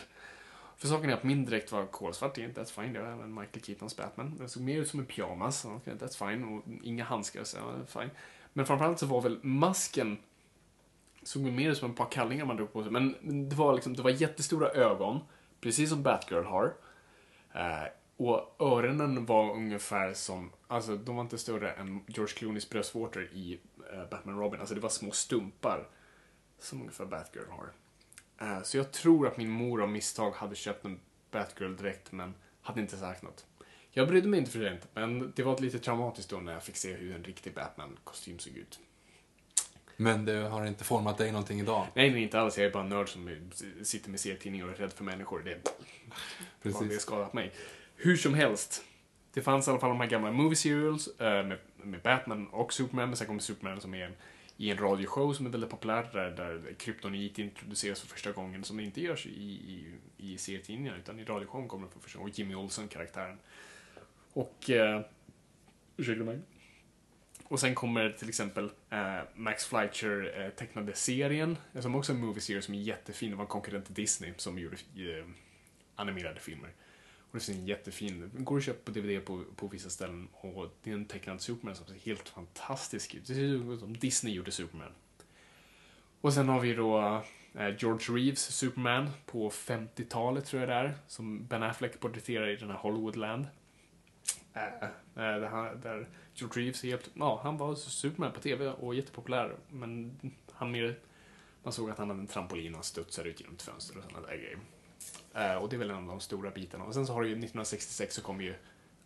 För saken är att min dräkt var kolsvart. Det är inte that's fine. Det var även Michael Keatons Batman. Den såg mer ut som en pyjamas. Så, okay, that's fine. Och inga handskar. Så, eh, fine. Men framförallt så var väl masken såg mer ut som ett par kallingar man drog på sig. Men det var, liksom, det var jättestora ögon, precis som Batgirl har. Eh, och öronen var ungefär som, alltså de var inte större än George Clooneys bröstvårtor i eh, Batman Robin. Alltså det var små stumpar som ungefär Batgirl har. Eh, så jag tror att min mor av misstag hade köpt en Batgirl-dräkt men hade inte sagt något. Jag brydde mig inte för det, men det var lite traumatiskt då när jag fick se hur en riktig Batman-kostym såg ut. Men det har inte format dig någonting idag? Nej, nej, inte alls. Jag är bara en nörd som sitter med serietidningar och är rädd för människor. Det bara det skadat mig. Hur som helst. Det fanns i alla fall de här gamla movie serials eh, med, med Batman och Superman, men sen kom Superman som är en, i en radioshow som är väldigt populär, där, där kryptonit introduceras för första gången, som inte görs i, i, i serietidningar, utan i radioshowen kommer det för första gången, och Jimmy Olsen-karaktären. Och... Eh, ursäkta mig. Och sen kommer till exempel eh, Max Fleischer eh, tecknade serien, som också är en movie series som är jättefin. Det var en konkurrent till Disney som gjorde eh, animerade filmer. Och det finns en jättefin, den går att köpa på DVD på, på vissa ställen och det är en tecknad Superman som ser helt fantastisk ut. Det ser ut som Disney gjorde Superman. Och sen har vi då eh, George Reeves Superman på 50-talet tror jag det är, som Ben Affleck porträtterar i den här Hollywoodland. Eh, Äh, där, han- där George Reeves helt, ja, han var Superman på TV och jättepopulär, men han mer, man såg att han hade en trampolin och han studsade ut genom ett fönster och sådana där grejer. Eh, och det är väl en av de stora bitarna. Och sen så har du ju 1966 så kom ju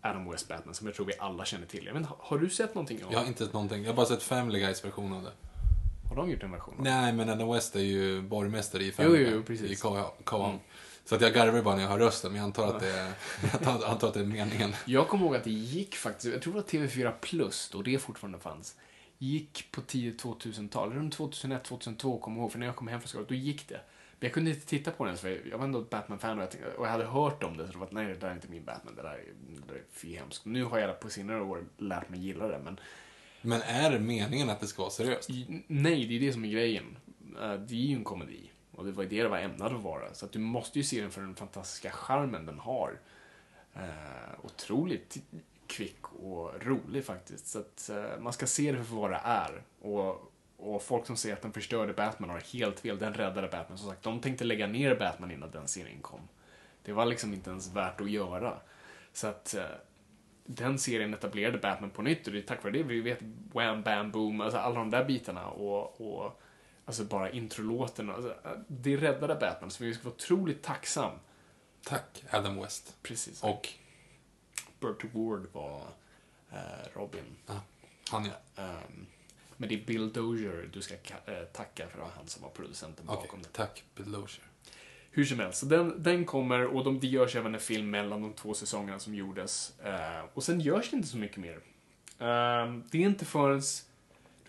Adam West Batman som jag tror vi alla känner till. Jag vet, har du sett någonting av Jag har inte sett någonting. Jag har bara sett Family Guys version av det. Har de gjort en version? av det? Nej, men Adam West är ju borgmästare i Jo, Family jo, Guy. jo, precis. I K- K- Mm. Så att jag garvar bara när jag hör rösten, men jag antar att det är, (laughs) jag antar att det är meningen. Jag kommer ihåg att det gick faktiskt, jag tror var TV4 Plus då det fortfarande fanns. Gick på tidigt 2000-tal, runt 2001-2002 kommer jag ihåg, för när jag kom hem från skolan, då gick det. Men jag kunde inte titta på den, för jag var ändå ett Batman-fan och, jag tänkte- och jag hade hört om det, så det var att nej, det där är inte min Batman, det där är, det där är fy hemskt. Nu har jag på senare år lärt mig gilla det, men Men är det meningen att det ska vara seriöst? nej, det är det som är grejen. Eh, Det är ju en komedi. Och det var ju det det var ämnad att vara. Så att du måste ju se den för den fantastiska charmen den har. Eh, otroligt kvick och rolig faktiskt. Så att eh, man ska se det för vad det är. Och, och folk som säger att den förstörde Batman har helt fel. Den räddade Batman. Som sagt, de tänkte lägga ner Batman innan den serien kom. Det var liksom inte ens värt att göra. Så att eh, den serien etablerade Batman på nytt och det är tack vare det vi vet Wham Bam Boom, alltså alla de där bitarna och, och alltså bara introlåten. Alltså, det räddade Batman så vi ska vara otroligt tacksam. Tack, Adam West. Precis. Och, Burt Ward var eh, Robin. ja, han ja. Ehm, men det är Bill Dozier du ska ka- eh, tacka för det var han som var producenten bakom det. tack, Bill Lozier. Hur som helst, så den, den kommer och de, det görs även en film mellan de två säsongerna som gjordes. Eh, och sen görs det inte så mycket mer. Eh, det är inte förrän,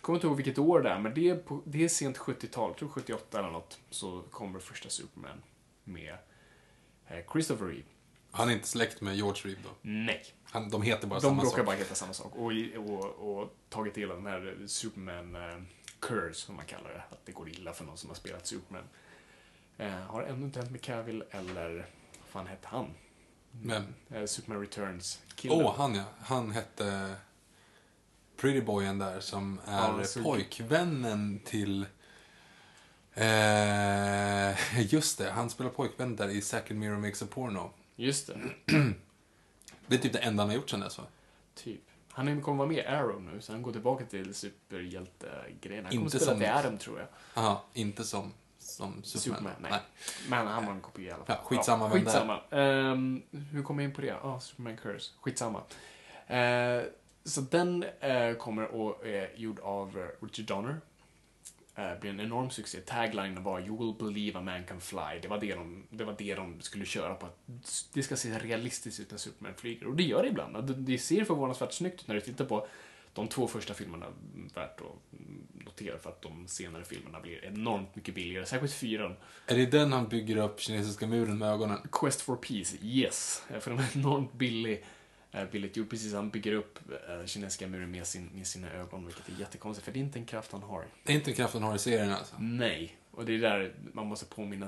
kommer inte ihåg vilket år det är, men det är, på, det är sent 70-tal, jag tror 78 eller något, så kommer första Superman med eh, Christopher Reeve. Han är inte släkt med George Reeve då? Nej. Han, de heter bara De samma råkar sak. bara heta samma sak. Och, och, och tagit del av den här Superman eh, curse, som man kallar det. Att det går illa för någon som har spelat Superman. Eh, har ännu inte hänt med Cavill eller, vad fan hette han? Men, Eh, Superman Returns åh, killen. han ja. Han hette... pretty boyen där som är Ja, pojkvännen till... Eh, just det, han spelar pojkvän där i Second Mirror Makes a Porno. Just det. (clears throat) Det är typ det enda han har gjort sen dess va? Typ. Han kommer vara med i Arrow nu, så han går tillbaka till superhjältegrejen. Han kommer Inte spela som- till Adam, tror jag. Jaha, inte som, som Superman. Superman, nej. Men han var en kopia i alla fall. Ja, skitsamma vem det är. skitsamma. Ehm, hur kom jag in på det? Ja, Superman Curse. Skitsamma. Eh, så den eh, kommer att är gjord av eh, Richard Donner. Eh, blir en enorm succé. Taglinen var “You will believe a man can fly”. Det var det de, det var det de skulle köra på. Att det ska se realistiskt ut när Superman flyger. Och det gör det ibland. Det, det ser förvånansvärt snyggt ut när du tittar på de två första filmerna. Värt att notera för att de senare filmerna blir enormt mycket billigare. Särskilt fyran. Är det den han bygger upp kinesiska muren med ögonen? Quest for Peace, yes. Eh, För den är enormt billig. Eh, Billigt gjord, precis. Han bygger upp eh, kinesiska muren med, sin, med sina ögon, vilket är jättekonstigt, för det är inte en kraft han har. Det är inte kraften har i serien alltså? Nej. Och det är där man måste påminna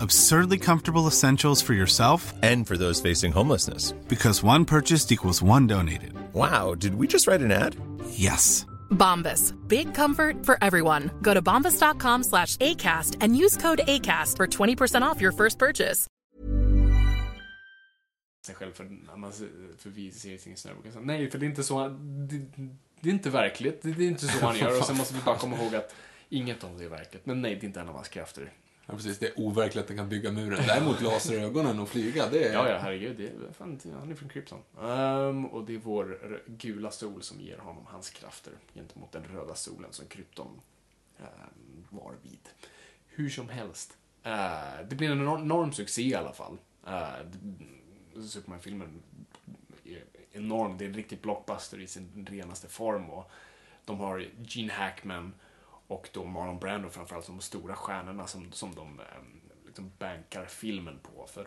Absurdly comfortable essentials for yourself And for those facing homelessness. because one purchased equals one donated. Wow, did we just write an ad? Yes. Bombas. Big comfort for everyone. Go to bombas.com slash ACAST and use code ACAST for 20% off your first purchase. själv för, för vi ser ting snö. brukar jag säga, Nej, för det är inte så han, det, det är inte verkligt. Det, det är inte så han gör. Och sen måste vi bara komma ihåg att inget av det är verkligt. Men nej, det är inte en av hans krafter. Ja, precis. Det är overkligt att den kan bygga muren. Däremot laserögonen och flyga, det är... Ja, ja, herregud. Det är, fan, han är från Krypton. Um, och det är vår gula sol som ger honom hans krafter gentemot den röda solen som Krypton um, var vid. Hur som helst. Uh, det blir en enorm, enorm succé i alla fall. Uh, Superman-filmen är enorm. Det är en riktig blockbuster i sin renaste form. Och de har Gene Hackman och då Marlon Brando framförallt som de stora stjärnorna som, som de ehm, liksom bankar filmen på. För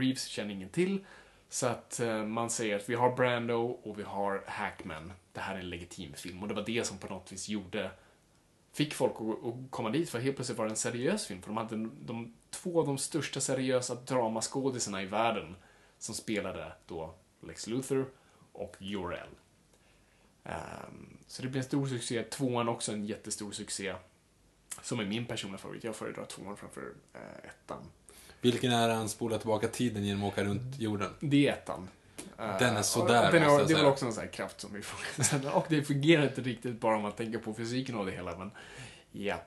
Reeves känner ingen till. Så att eh, man säger att vi har Brando och vi har Hackman. Det här är en legitim film. Och det var det som på något vis gjorde fick folk att, komma dit för helt plötsligt var det en seriös film. För de hade de, två av de största seriösa dramaskådisarna i världen som spelade då Lex Luthor och Jor-El. Ehm, så det blev en stor succé. Tvåan också en jättestor succé. Som är min personliga favorit. Jag föredrar tvåan framför uh, ettan. Vilken är han spolar tillbaka tiden genom att åka runt jorden? Det är ettan. Eh, Den är sådär, och den måste är, jag Det är väl också en sån här kraft som vi får. (laughs) och det fungerar inte riktigt bara om man tänker på fysiken av det hela, men ja.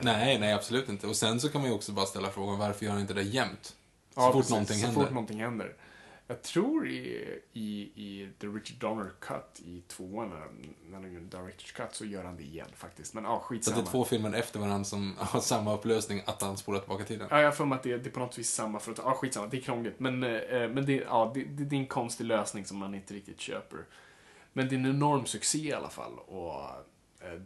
Nej, nej absolut inte. Och sen så kan man ju också bara ställa frågan varför gör han inte det jämt? Så Ja, fort precis. någonting så händer. fort någonting händer. Jag tror i, i, i The Richard Donner Cut i tvåan, när, han gör Director's Cut, så gör han det igen faktiskt. Men ja, Så att skitsamma. det är två filmer efter varandra som (laughs) har samma upplösning, att han spolar tillbaka tiden. Ja, jag har för mig att det, det är på något vis samma för att, ja skitsamma, det är krångligt. Men, eh, men det, ja, det, det, det är en konstig lösning som man inte riktigt köper. Men det är en enorm succé i alla fall. Och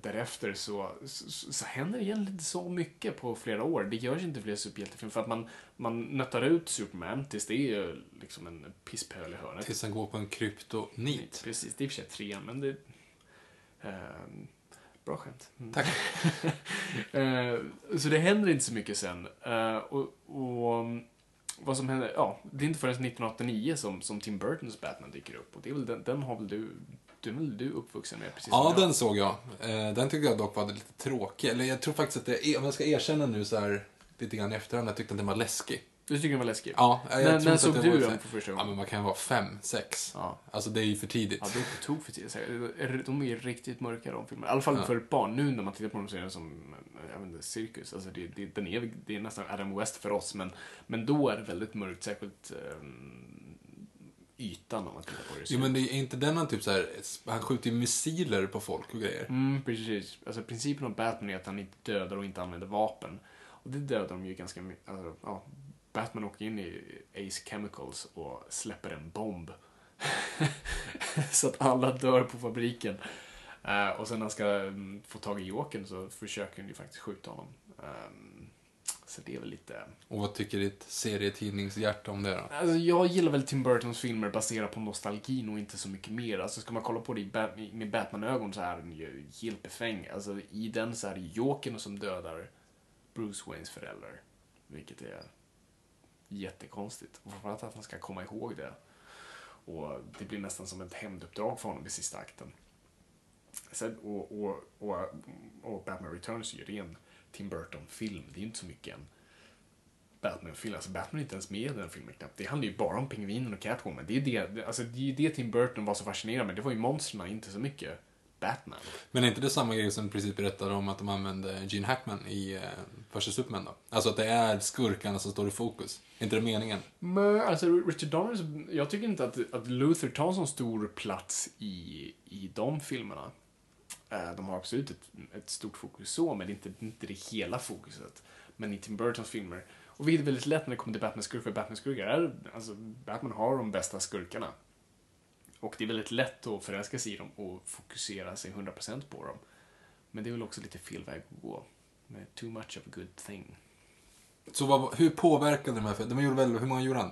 därefter så, så, så händer det egentligen inte så mycket på flera år. Det görs inte fler superhjältefilmer för att man, man nöttar ut Superman tills det är liksom en pisspöl i hörnet. Tills han går på en kryptonit. Precis, det är i och för sig trean, men det... ehm, bra skämt. Mm. Tack. (laughs) Eh, så det händer inte så mycket sen. Eh, och, och um, vad som händer, ja, det är inte förrän 1989 som, som Tim Burtons Batman dyker upp. Och det är väl den, den har väl du, är väl du uppvuxen med? Precis Ja, den såg jag. Eh, Den tyckte jag dock var lite tråkig. Eller jag tror faktiskt att det, om jag ska erkänna nu så här lite grann i efterhand, jag tyckte att den var läskig. Du tycker den var läskig? Ja, jag När- när såg du den för första Ja, gången? men man kan vara fem, sex. Ja. Alltså det är ju för tidigt. Ja, det är på tok för tidigt. De är ju riktigt mörka de filmerna. I alla fall Ja. för ett barn. Nu när man tittar på dem så är det som, jag vet inte, cirkus. Alltså det, det, den är, det är nästan Adam West för oss, men, men då är det väldigt mörkt, särskilt um, ytan om man tittar på det. Jo, men det är inte den han typ så här, han skjuter ju missiler på folk och grejer. Mm, precis. Alltså principen om Batman är att han inte dödar och inte använder vapen. Och det dödar de ju ganska mycket. Alltså, ja, Batman åker in i Ace Chemicals och släpper en bomb. (laughs) så att alla dör på fabriken. Eh, och sen när han ska mm, få tag i Jokern så försöker han ju faktiskt skjuta honom. Ehm, så det är väl lite... Och vad tycker ditt serietidningshjärta om det då? Alltså, jag gillar väl Tim Burtons filmer baserat på nostalgin och inte så mycket mer. Alltså, ska man kolla på det Bat- med Batman-ögon så är den ju helt befängd. Alltså, I den så är det Jokern som dödar Bruce Waynes föräldrar. Vilket är jättekonstigt. Och framförallt att han ska komma ihåg det. Och det blir nästan som ett hämnduppdrag för honom i sista akten. Sen, och, och, och, och Batman Returns är ju ren Tim Burton-film. Det är ju inte så mycket en Batman-film. Alltså Batman är inte ens med i den filmen knappt. Det handlar ju bara om pingvinen och Catwoman. Det är ju det, alltså, det, är det Tim Burton var så fascinerad med. Det var ju monstren, inte så mycket Batman. Men är inte det samma grej som i princip berättade om att de använde Gene Hackman i eh, första Superman då? Alltså att det är skurkarna som står i fokus. Är inte det meningen? Men alltså Richard Donner, jag tycker inte att, att Luther tar så stor plats i, i de filmerna. Eh, De har absolut ett, ett stort fokus så, men det inte, inte det hela fokuset. Men i Tim Burtons filmer, och vilket är väldigt lätt när det kommer till Batman-skurkar, för Batman-skurkar är, alltså Batman har de bästa skurkarna. Och det är väldigt lätt att förälska sig i dem och fokusera sig 100% på dem. Men det är väl också lite fel väg att gå. Med too much of a good thing. Så vad, hur påverkade de här filmerna? De gjorde väl, hur många gjorde han?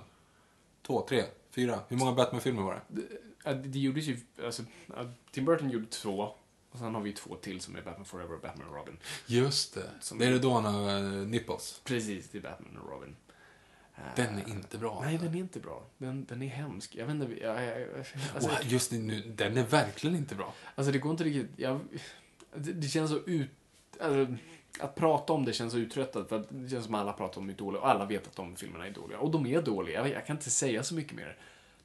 Två, tre, fyra? Hur många Batman-filmer var det? Det, det gjordes ju, alltså, Tim Burton gjorde två. Och sen har vi två till som är Batman Forever och Batman och Robin. Just det. Som- Det är det då han har uh, nipples. Precis, det är Batman och Robin. Eh, Den är inte bra. Nej, den är inte bra. Den, den är hemsk. Jag vet inte, jag, jag, alltså, Och just nu, den är verkligen inte bra. alltså det går inte riktigt, jag, det, det känns så ut, alltså, att prata om det känns så uttröttat för att det känns som att alla pratar om hur dåliga och alla vet att de filmerna är dåliga. Och de är dåliga, jag, jag kan inte säga så mycket mer.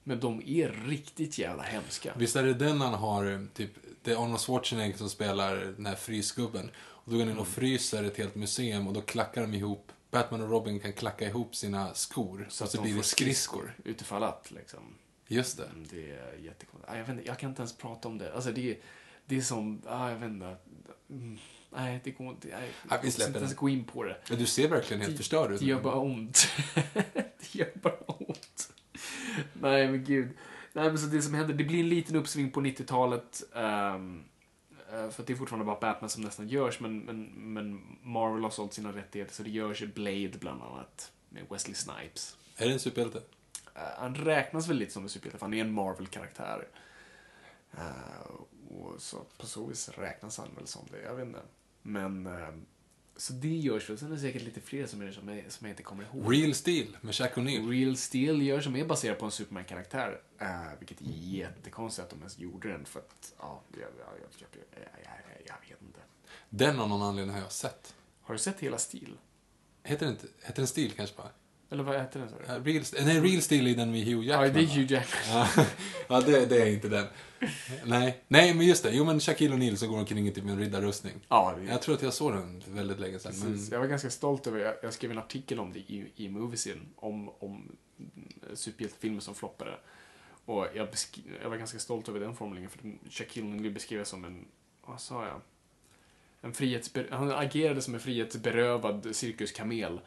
Men de är riktigt jävla hemska. Visst är det den han har, eh, typ, det är Arnold Schwarzenegger som spelar den här frysgubben. Och då går han in och fryser ett helt museum och då klackar de ihop, Batman och Robin kan klacka ihop sina skor. Så, att så de blir det skridskor. Utifall att, liksom. Just det. Mm, Det är jättekonstigt. Ah, Jag, vet inte, jag kan inte ens prata om det. Alltså det, är- det är som, ah, jag vet inte. Mm, nej, det går inte. Nej, vi jag släpper inte ens gå in på det. Ja, du ser verkligen helt förstörd ut. Det gör bara ont. (laughs) det gör bara ont. (laughs) Nej, men gud. Nej, men så det som händer, det blir en liten uppsving på 90-talet. ehm, eh, för det är fortfarande bara Batman som nästan görs, men, men, men Marvel har sålt sina rättigheter, så det görs Blade bland annat. Med Wesley Snipes. Är det en superhjälte? Eh, han räknas väl lite som en superhjälte, för han är en Marvel-karaktär. Eh, och så på så vis räknas han väl som det, jag vet inte. Men, eh, så det görs väl. Sen är det säkert lite fler som, är, som, jag, som jag inte kommer ihåg. Real Steel med Shaq O'Neal. Real Steel gör som är baserad på en Superman-karaktär. Eh, vilket är jättekonstigt att de ens gjorde den, för att, ja, jag, jag, jag, jag, vet inte. Den av någon anledning har jag sett. Har du sett hela Steel? Heter den heter den Steel kanske bara? Eller vad heter den? Ja, Real, nej, Real Steel är den med Hugh Ja, Jackman. det är? Hugh Jackman. Ja, ja det, det är inte den. Nej, nej men just det. Jo men Shaquille O'Neal som går omkring i typ en riddarrustning. Ja, det, Jag tror att jag såg den väldigt länge sedan. Men... Jag var ganska stolt över, jag, jag skrev en artikel om det i, i Moviesyn, om, om superhjältefilmer som floppade. Och jag, jag var ganska stolt över den formuleringen, för Shaquille O'Neal beskrevs som en, vad sa jag? En frihetsber- han agerade som en frihetsberövad cirkuskamel.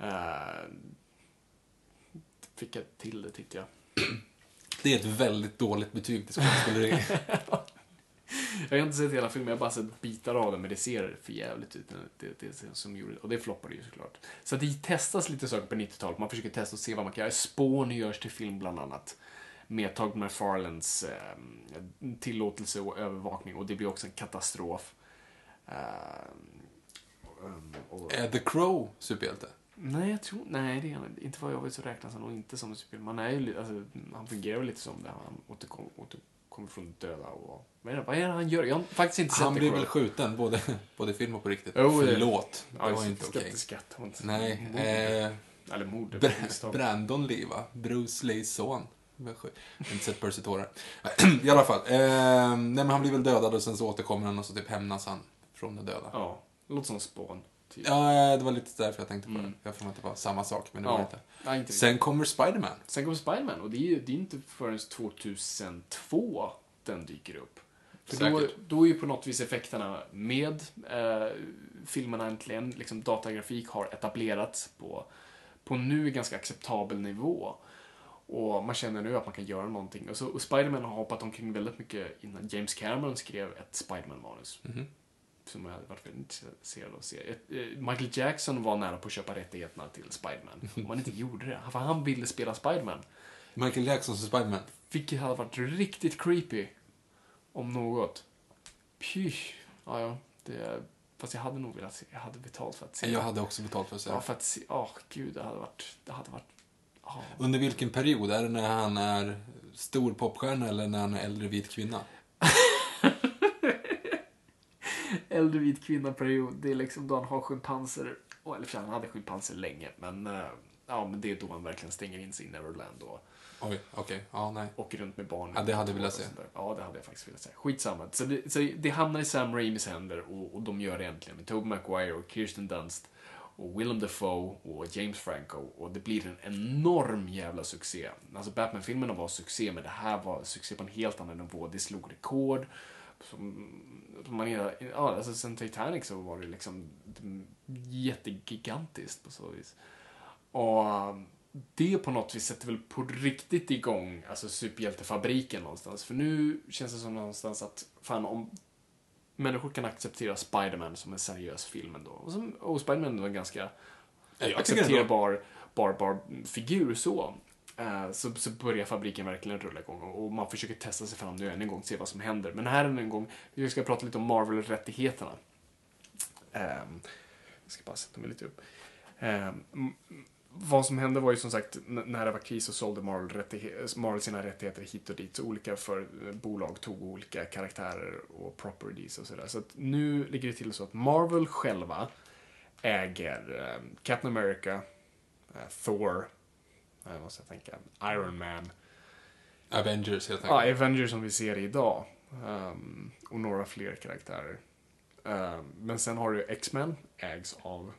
Uh, fick jag till det, tyckte jag. Det är ett väldigt dåligt betyg till skådespeleri. (laughs) Jag har inte sett hela filmen, jag har bara sett bitar av den, men det ser för jävligt ut. Det, det, det som gjorde, och det floppade ju såklart. Så det testas lite saker på 90-talet. Man försöker testa och se vad man kan göra. Spawn görs till film bland annat. Med Todd McFarlanes eh, tillåtelse och övervakning. Och det blir också en katastrof. Eh, um, och, Är The Crow superhjälte? Nej, jag tror, nej, det är han inte. vad jag vet så räknas han nog inte som en superhjälte. Man är ju, alltså, han fungerar lite som det. Han återkom, återkommer från döda och... Det, vad är det han gör? Jag har faktiskt inte sett Han blir väl skjuten, både, både film och på riktigt. Det- Förlåt, det Ja, var inte okej. Skatteskatt. och inte- Nej, Mord. eh, Eller mord. Br-. Brandon Lee, va? Bruce Lees son. Men. Jag har inte sett Percy Tårar. (clears throat) I alla fall. Eh, nej, men han blir väl dödad och sen så återkommer han och så typ hämnas han från de döda. Ja, det låter som Spawn. Typ. Ja, det var lite därför jag tänkte på Mm. det. Jag får att det var samma sak, men det Ja. var inte. Nej, inte Sen kommer Spiderman. Sen kommer Spiderman och det är det är inte förrän 2002 den dyker upp. För då, Säkert. då är ju på något vis effekterna med eh, filmerna äntligen, liksom datagrafik har etablerats på, på nu ganska acceptabel nivå. Och man känner nu att man kan göra någonting. Och, så, och Spiderman har hoppat omkring väldigt mycket innan James Cameron skrev ett Spiderman-manus. Mhm. Som jag hade varit väldigt intresserad av att se. Eh, Michael Jackson var nära på att köpa rättigheterna till Spiderman. Om han inte gjorde det. För han ville spela Spiderman. Michael Jackson som Spiderman. Vilket hade varit riktigt creepy. Om något. Pysch. Ja, ja. Det, fast jag hade nog velat se. Jag hade betalt för att se. Jag hade också betalt för att säga. Ja, för att se. Åh, gud. Det hade varit... Det hade varit... ja. Under vilken period? Är det när han är stor popstjärna eller när han är äldre vit kvinna? (laughs) Äldre vit kvinna-period. Det är liksom då han har schimpanser. Oh, eller för han hade schimpanser länge. Men, eh, ja, men det är då han verkligen stänger in sig i Neverland och Oj, okej. Ja, nej. åker runt med barn. Ja, det hade jag velat se. Och. Ja, det hade jag faktiskt velat se. Skitsamma. Så det, så det hamnar i Sam Raimis händer och, och de gör det äntligen med Tobey Maguire och Kirsten Dunst och Willem Dafoe och James Franco och det blir en enorm jävla succé. Alltså Batman-filmerna var succé men det här var succé på en helt annan nivå. Det slog rekord. Som, som man, ja, alltså sen Titanic så var det liksom jättegigantiskt på så vis. Och det på något vis sätter väl på riktigt igång alltså superhjältefabriken någonstans. För nu känns det som någonstans att fan om människor kan acceptera Spiderman som en seriös film ändå. Och, som, och Spiderman är en ganska jag accepterbar bar, bar figur så. Eh, så, så börjar fabriken verkligen rulla igång och, man försöker testa sig fram nu än en gång, se vad som händer. Men här än en gång, vi ska prata lite om Marvel-rättigheterna. Um, jag ska bara sätta mig lite upp. Um, vad som hände var ju som sagt, när det var kris så sålde Marvel, Marvel sina rättigheter hit och dit. Så olika för, eh, bolag tog olika karaktärer och properties och sådär. Så att nu ligger det till så att Marvel själva äger um, Captain America, uh, Thor, jag måste tänka, Iron Man, Avengers helt Ja, enkelt. Avengers som vi ser idag. Ehm, och några fler karaktärer. Ehm, men sen har du X-Men, ägs av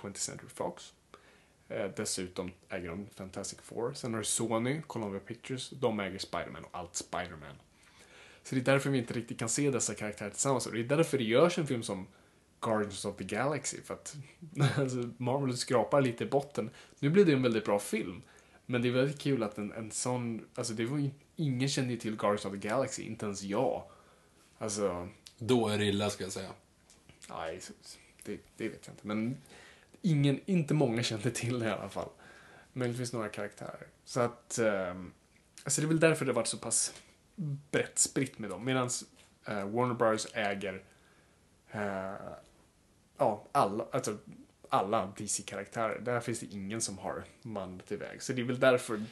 20th Century Fox. Eh, dessutom äger de Fantastic Four. Sen har du Sony, Columbia Pictures. De äger Spider-Man och allt Spider-Man. Så det är därför vi inte riktigt kan se dessa karaktärer tillsammans. Och det är därför det görs en film som Guardians of the Galaxy. För att (laughs) alltså, Marvel skrapar lite i botten. Nu blev det en väldigt bra film. Men det är väldigt kul att en, en sån, alltså det var ju, ingen kände ju till Guardians of the Galaxy, inte ens jag. Alltså, Då är det illa, ska jag säga. nej, det, det vet jag inte. Men ingen, inte många kände till det i alla fall. Möjligtvis några karaktärer. Så att, ehm, alltså det är väl därför det har varit så pass brett spritt med dem. Medan Warner Bros äger eh, ja, alla, alltså, alla DC-karaktärer. Där finns det ingen som har mandlat iväg. Så det är väl därför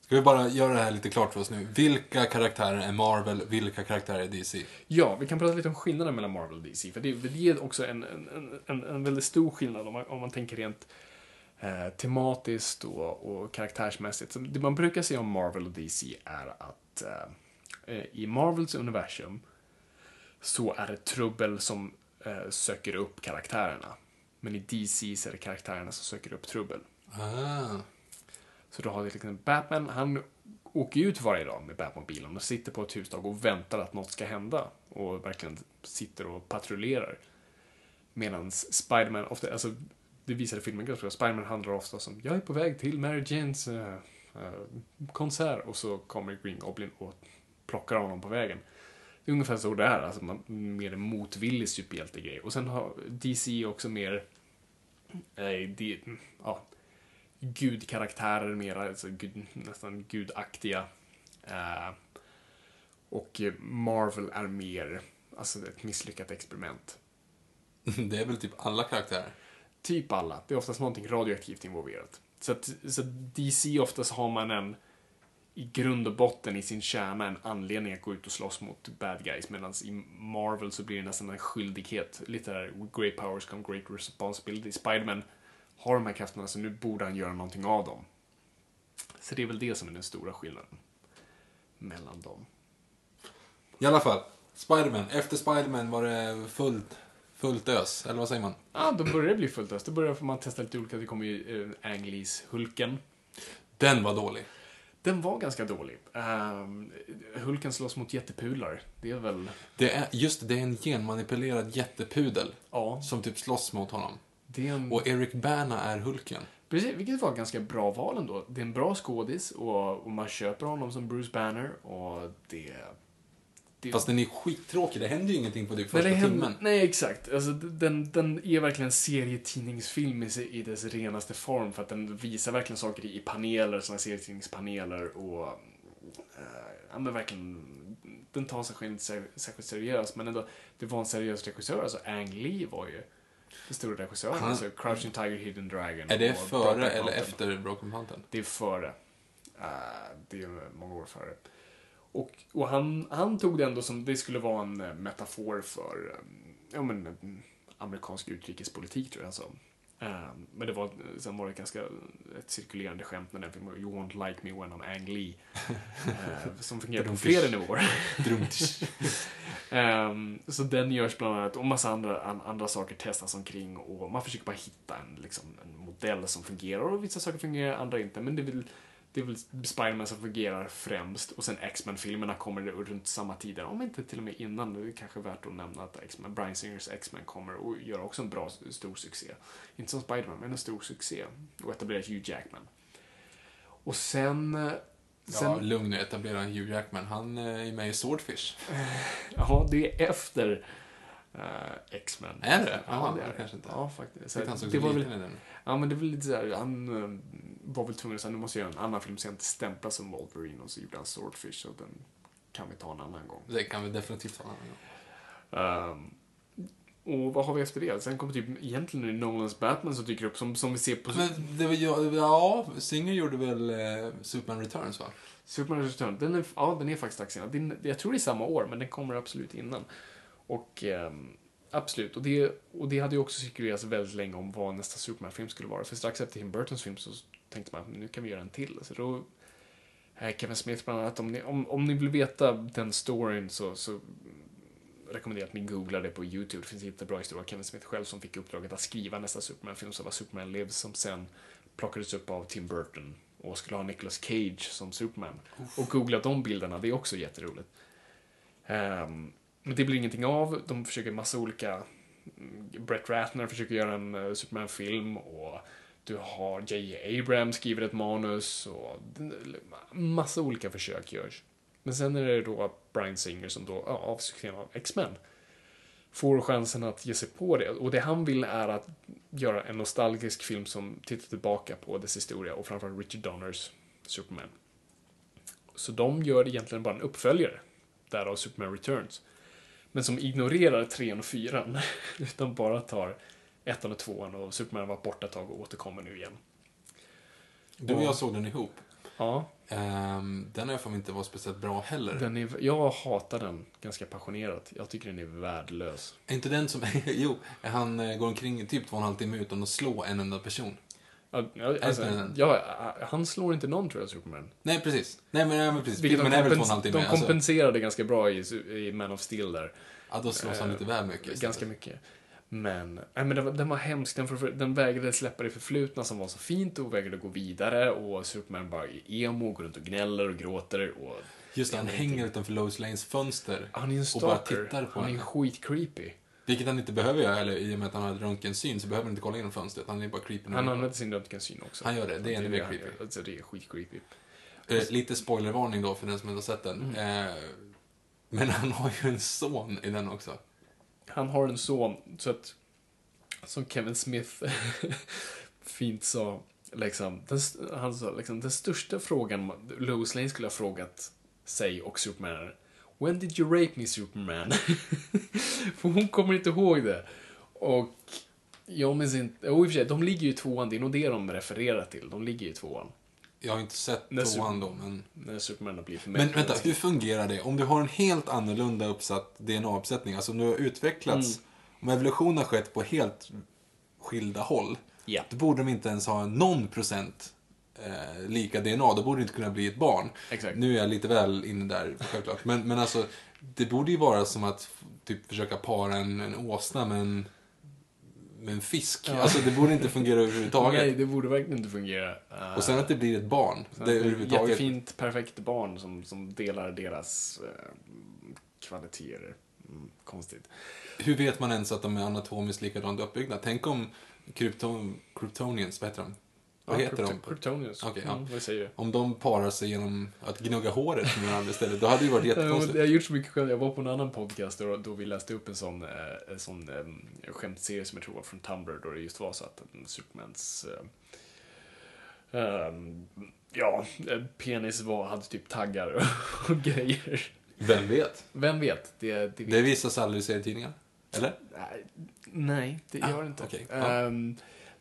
Ska vi bara göra det här lite klart för oss nu. Vilka karaktärer är Marvel, vilka karaktärer är DC? Ja, vi kan prata lite om skillnaden mellan Marvel och DC. För det, det är också en, en, en, en väldigt stor skillnad om man, om man tänker rent eh, tematiskt och, och karaktärsmässigt. Så det man brukar säga om Marvel och DC är att Eh, I Marvels universum så är det trubbel som eh, söker upp karaktärerna. Men i DC så är det karaktärerna som söker upp trubbel. Ah. Så då har vi exempel Batman, han åker ut varje dag med Batmobilen och sitter på ett hustak och väntar att något ska hända. Och verkligen sitter och patrullerar. Medan Spiderman ofta, alltså det visade filmen ganska bra, Spiderman handlar ofta som jag är på väg till Mary Janes eh, eh, konsert och så kommer Green Goblin och plockar honom på vägen. Det är ungefär så det är, alltså man, mer en motvillig superhjältegrej. Och sen har DC också mer eh, de, ja, gudkaraktärer mer, alltså gud, nästan gudaktiga. Eh, och Marvel är mer, alltså ett misslyckat experiment. (laughs) Det är väl typ alla karaktärer? Typ alla. Det är oftast någonting radioaktivt involverat. Så att, så att DC oftast har man en, i grund och botten i sin kärna, en anledning att gå ut och slåss mot bad guys. Medan i Marvel så blir det nästan en skyldighet. Lite där, great powers come great responsibility. Spiderman har de här krafterna så nu borde han göra någonting av dem. Så det är väl det som är den stora skillnaden mellan dem. I alla fall, Spiderman. Efter Spiderman var det fullt, fullt ös, eller vad säger man? Ja, då börjar det bli fullt ös. Då börjar man testa lite olika. Det kommer ju uh, Ang Lees Hulken. Den var dålig. Den var ganska dålig. Um, Hulken slåss mot jättepudlar. Det är väl... Det är, just det, är en genmanipulerad jättepudel Ja. som typ slåss mot honom. Det är en... Och Eric Bana är Hulken. Precis, vilket var ett ganska bra val ändå. Det är en bra skådis och, och man köper honom som Bruce Banner och det... det Fast den är skittråkig, det händer ju ingenting på typ Nej, första det händer- timmen. Nej, exakt. Alltså, den, den är verkligen en serietidningsfilm i, sig- i dess renaste form för att den visar verkligen saker i paneler, såna serietidningspaneler och... eh, ja, men verkligen... Den tar sig själv inte sär- särskilt seriöst, men ändå, det var en seriös regissör. Alltså, Ang Lee var ju den stora regissören. Han- Alltså, Crouching Tiger, Hidden Dragon. Är det före eller efter Broken Mountain? Det är före. Eh, det är många år före. Och, och han, han tog det ändå som det skulle vara en eh, metafor för eh, ja, men, eh, amerikansk utrikespolitik, tror jag han sa. Men det var, sen var det ganska ett cirkulerande skämt när den filmen You won't like me when I'm Ang Lee. (laughs) som fungerar på flera nivåer. (laughs) (laughs) Ehm, så den görs bland annat och massa andra, an, andra saker testas omkring och man försöker bara hitta en, liksom, en modell som fungerar och vissa saker fungerar, andra inte. Men det väl, det är väl Spiderman som fungerar främst och sen X-Men-filmerna kommer runt samma tider, om inte till och med innan. Det är kanske värt att nämna att X-Men, Bryan Singers X-Men kommer och gör också en bra, stor succé. Inte som Spiderman, men en stor succé. Och etablerar Hugh Jackman. Och sen... eh, sen Ja, lugn nu, etablera Hugh Jackman. Han eh, är med i Swordfish. Ja, det är efter eh, X-Men. Är det? Ja, Jaha, det är det det. kanske inte. Ja, faktiskt. Så Så han såg det så var väl, ja, men det var lite såhär, han eh, var väl tvungen att säga, nu måste jag göra en annan film så jag inte stämplar som Wolverine och så gjorde han Swordfish och den kan vi ta en annan gång. Det kan vi definitivt vara. Ehm, och vad har vi efter det? Sen kommer typ egentligen Nolans Batman som dyker upp som, som vi ser på Men det var ja, Singer gjorde väl eh, Superman Returns va? Superman Return. Den är, ja, den är faktiskt strax innan. Den, jag tror det är samma år, men den kommer absolut innan. Och ehm, absolut, och det, och det hade ju också cirkulerats väldigt länge om vad nästa Superman-film skulle vara. För strax efter Tim Burtons film så tänkte man att nu kan vi göra en till. Så då, Kevin Smith bland annat, om ni, om, om ni vill veta den storyn så, så rekommenderar jag att ni googlar det på YouTube. Det finns en jättebra historia av Kevin Smith själv som fick uppdraget att skriva nästa Superman-film som var Superman Lives som sen plockades upp av Tim Burton och skulle ha Nicolas Cage som Superman. Och googla de bilderna, det är också jätteroligt. Ehm, men det blir ingenting av. De försöker massa olika... mm, Brett Ratner försöker göra en eh, Superman-film och du har J.J. Abrams skriver ett manus och massa olika försök görs. Men sen är det då Brian Singer som då, ja, av succén av X-Men, får chansen att ge sig på det. Och det han vill är att göra en nostalgisk film som tittar tillbaka på dess historia och framförallt Richard Donners Superman. Så de gör egentligen bara en uppföljare, därav Superman Returns. Men som ignorerar trean och fyran, (laughs) utan bara tar ettan och tvåan och Superman var borta ett tag och återkommer nu igen. Du och jag såg den ihop. Ja, Ehm, den har jag för mig inte var speciellt bra heller. den är, jag hatar den ganska passionerat. Jag tycker den är värdelös. Är inte den som, (laughs) jo, han eh, går omkring i typ två och en halv timme utan att slå en enda person. Ja, alltså, ja, han slår inte någon tror jag, Superman. Nej, precis. Nej, men, ja, men precis. Vilket Filmen de, är väl kompens- de alltså. kompenserade ganska bra i, i Man of Steel där. Ja, då slåss han Eh, lite väl mycket. istället. Ganska mycket. Men, nej, men den, var, den var hemsk. Den, för, den vägrade släppa det förflutna som var så fint och vägrade gå vidare. Och Superman bara är emo, går runt och gnäller och gråter. Och Just det, han hänger inte. utanför Lois Lanes fönster. han är en och bara stalker. tittar på han är henne. skitcreepy. Vilket han inte behöver göra, eller i och med att han har röntgensyn så behöver han inte kolla genom fönstret. Han är bara creepy. Han använder sin röntgensyn också. Han gör det, det är ännu mer creepy. Alltså, det är skitcreepy. Eh, lite spoilervarning då för den som inte har sett den. Mm. Eh, men han har ju en son i den också. Han har en son, så att, som Kevin Smith (laughs) fint sa, liksom, den, han sa liksom, den största frågan Lois Lane skulle ha frågat sig och Superman är, When did you rape me Superman? (laughs) För hon kommer inte ihåg det. Och jag minns inte, jo i och för sig, de ligger ju i tvåan, det är nog det de refererar till, de ligger ju i tvåan. Jag har inte sett När Super- då, men... När Superman har blivit Men vänta, hur fungerar det? Om du har en helt annorlunda uppsatt DNA-uppsättning, alltså om du har utvecklats, Mm. om evolution har skett på helt skilda håll, Ja. då borde de inte ens ha någon procent eh, lika DNA, då borde det inte kunna bli ett barn. Exakt. Nu är jag lite väl inne där, självklart. Men, men alltså, det borde ju vara som att typ försöka para en, en åsna med en, med en fisk. Alltså, det borde inte fungera överhuvudtaget. (laughs) Nej, det borde verkligen inte fungera. Eh, Och sen att det blir ett barn. Sen Det är ett. Jättefint, perfekt barn som, som delar deras eh, kvaliteter. Mm, konstigt. Hur vet man ens att de är anatomiskt likadant uppbyggda? Tänk om krypton, Kryptonians, vad heter de? Vad Ja, heter de? Kryptonians. Okej, ja. mm? Om de parar sig genom att gnugga håret med varandra istället, då hade det ju varit (laughs) Jag jättekonstigt. har gjort så mycket själv. Jag var på en annan podcast då, då vi läste upp en sån, eh, en sån eh, skämtserie som jag tror var från Tumblr då det just var så att en Supermans eh, ehm, ja, eh, penis var, hade typ taggar och, (laughs) grejer. Vem vet? Vem vet? Det, det vet Det visas aldrig i serietidningar. Eller? Nej, det gör det inte. Ah, okej. Ja.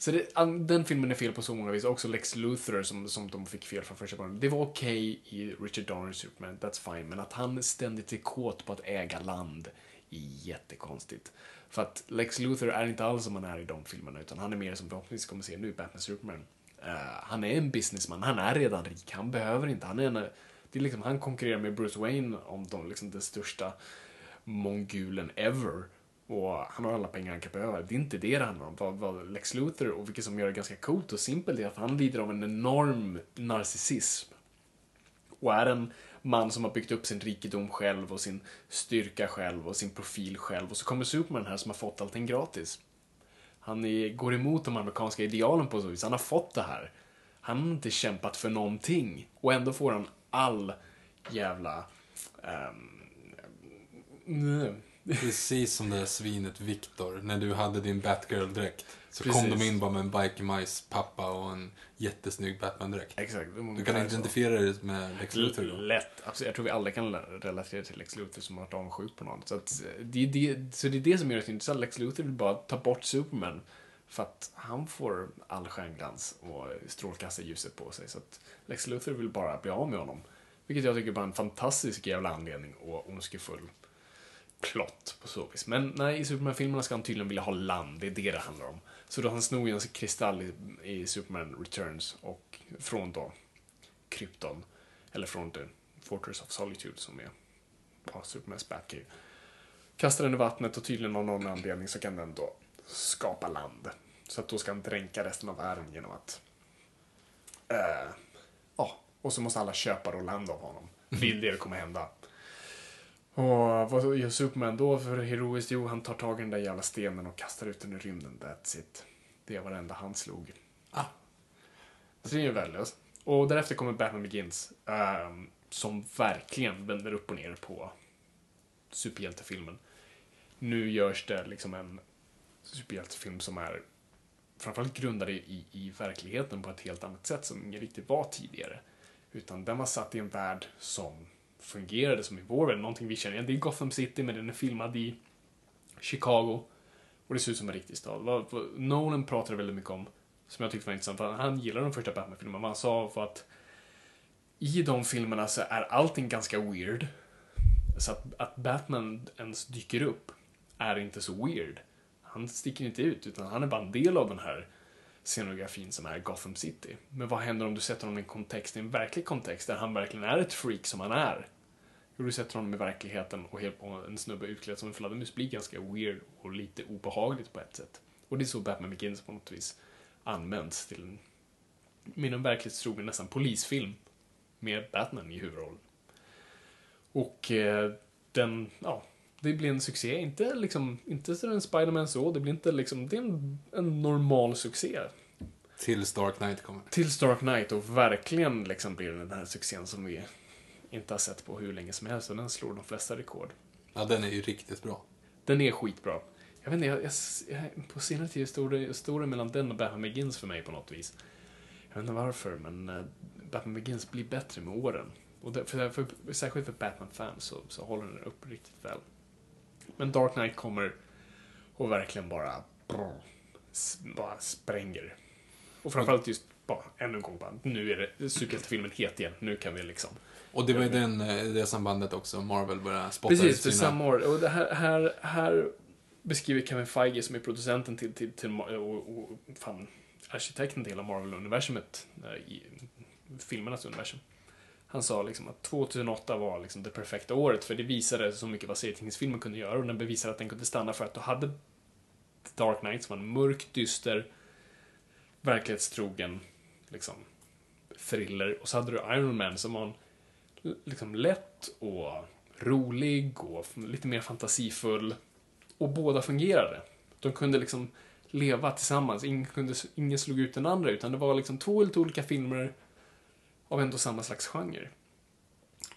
Så det, den filmen är fel på så många vis. Också Lex Luthor som, som de fick fel från första början. Det var okej i Richard Donner Superman, that's fine. Men att han ständigt är kåt på att äga land är jättekonstigt. För att Lex Luthor är inte alls som han är i de filmerna, utan han är mer som förhoppningsvis kommer se nu Batman Superman. Uh, han är en businessman, han är redan rik, han behöver inte, han är en, det är liksom, han konkurrerar med Bruce Wayne om de, liksom, den största mongulen ever. Och han har alla pengar han kan behöva. Det är inte det det handlar om. Vad, vad Lex Luthor, och vilket som gör det ganska coolt och simpelt, är att han lider av en enorm narcissism. Och är en man som har byggt upp sin rikedom själv och sin styrka själv och sin profil själv. Och så kommer Superman här som har fått allting gratis. Han är, går emot de amerikanska idealen på så vis. Han har fått det här. Han har inte kämpat för någonting. Och ändå får han all jävla... Um, Precis som det där svinet Victor, när du hade din Batgirl-dräkt. Så Precis. kom de in bara med en Biker pappa och en jättesnygg Batman-dräkt. Exakt. Du kan identifiera dig med Lex Luthor då? Lätt. Absolut. Jag tror vi alla kan relatera till Lex Luthor som har varit avundsjuk på någon. Så, att, eh, det, är det, så det är det som gör det intressant. Lex Luthor vill bara ta bort Superman. För att han får all stjärnglans och strålkastarljuset på sig. Så att Lex Luthor vill bara bli av med honom. Vilket jag tycker bara är en fantastisk jävla anledning och ondskefull plott på så vis. Men nej, i Superman-filmerna ska han tydligen vilja ha land. Det är det det handlar om. Så då han snor ju en kristall i, i Superman Returns och från då Krypton. Eller från The Fortress of Solitude som är ja, Supermans Batcave. Kastar den i vattnet och tydligen av någon anledning så kan den då skapa land. Så att då ska han dränka resten av världen genom att... Eh, ja, och så måste alla köpa då land av honom. Det är det det kommer hända. Och vad gör Superman då för heroiskt? Jo, han tar tag i den där jävla stenen och kastar ut den i rymden. That's it. Det var det enda han slog. Ah. Så det är ju värdelöst. Och därefter kommer Batman Begins. ehm, som verkligen vänder upp och ner på superhjältefilmen. Nu görs det liksom en superhjältefilm som är framförallt grundad i, i verkligheten på ett helt annat sätt som ingen riktigt var tidigare. Utan den var satt i en värld som fungerade som i vår värld, någonting vi känner igen. Det är Gotham City, men den är filmad i Chicago. Och det ser ut som en riktig stad. Nolan pratade väldigt mycket om, som jag tyckte var intressant, för han gillade de första Batman-filmerna. Vad han sa var att i de filmerna så är allting ganska weird. Så att, att Batman ens dyker upp är inte så weird. Han sticker inte ut, utan han är bara en del av den här scenografin som är Gotham City. Men vad händer om du sätter honom i en kontext, i en verklig kontext, där han verkligen är ett freak som han är? Jo, du sätter honom i verkligheten och, helt, en snubbe utklädd som en fladdermus blir ganska weird och lite obehagligt på ett sätt. Och det är så Batman Begins på något vis används till en, med en verklighetstrogen nästan polisfilm med Batman i huvudrollen. Och eh, den, ja, det blir en succé. Inte liksom, inte så en Spiderman så, det blir inte liksom, det är en, en normal succé. Tills Dark Knight kommer. Tills Dark Knight och verkligen liksom blir den här succén som vi inte har sett på hur länge som helst och den slår de flesta rekord. Ja, den är ju riktigt bra. Den är skitbra. Jag vet inte, jag, jag, på senare tid står det, står det mellan den och Batman Begins för mig på något vis. Jag vet inte varför, men uh, Batman Begins blir bättre med åren. Och det, för, för, särskilt för Batman-fans så, så håller den upp riktigt väl. Men Dark Knight kommer och verkligen bara, brr, bara spränger. Och framförallt just bara, ännu en gång bara, nu är det superhjältefilmen het igen, nu kan vi liksom. Och det var i den, eh, det sambandet också Marvel började spotta Precis, ut för sina... samma år. Och det här, här, här beskriver Kevin Feige, som är producenten till, till, till och, och fan, arkitekten till hela Marvel-universumet eh, i filmernas universum. Han sa liksom att 2008 var liksom det perfekta året, för det visade så mycket vad serietidningsfilmen kunde göra och den bevisade att den kunde stanna för att då hade Dark Knight, som var en mörk, dyster, verklighetstrogen, liksom, thriller. Och så hade du Iron Man som var en liksom lätt och rolig och lite mer fantasifull. Och båda fungerade. De kunde liksom leva tillsammans. Ingen, kunde, ingen slog ut den andra, utan det var liksom två lite olika filmer av ändå samma slags genre.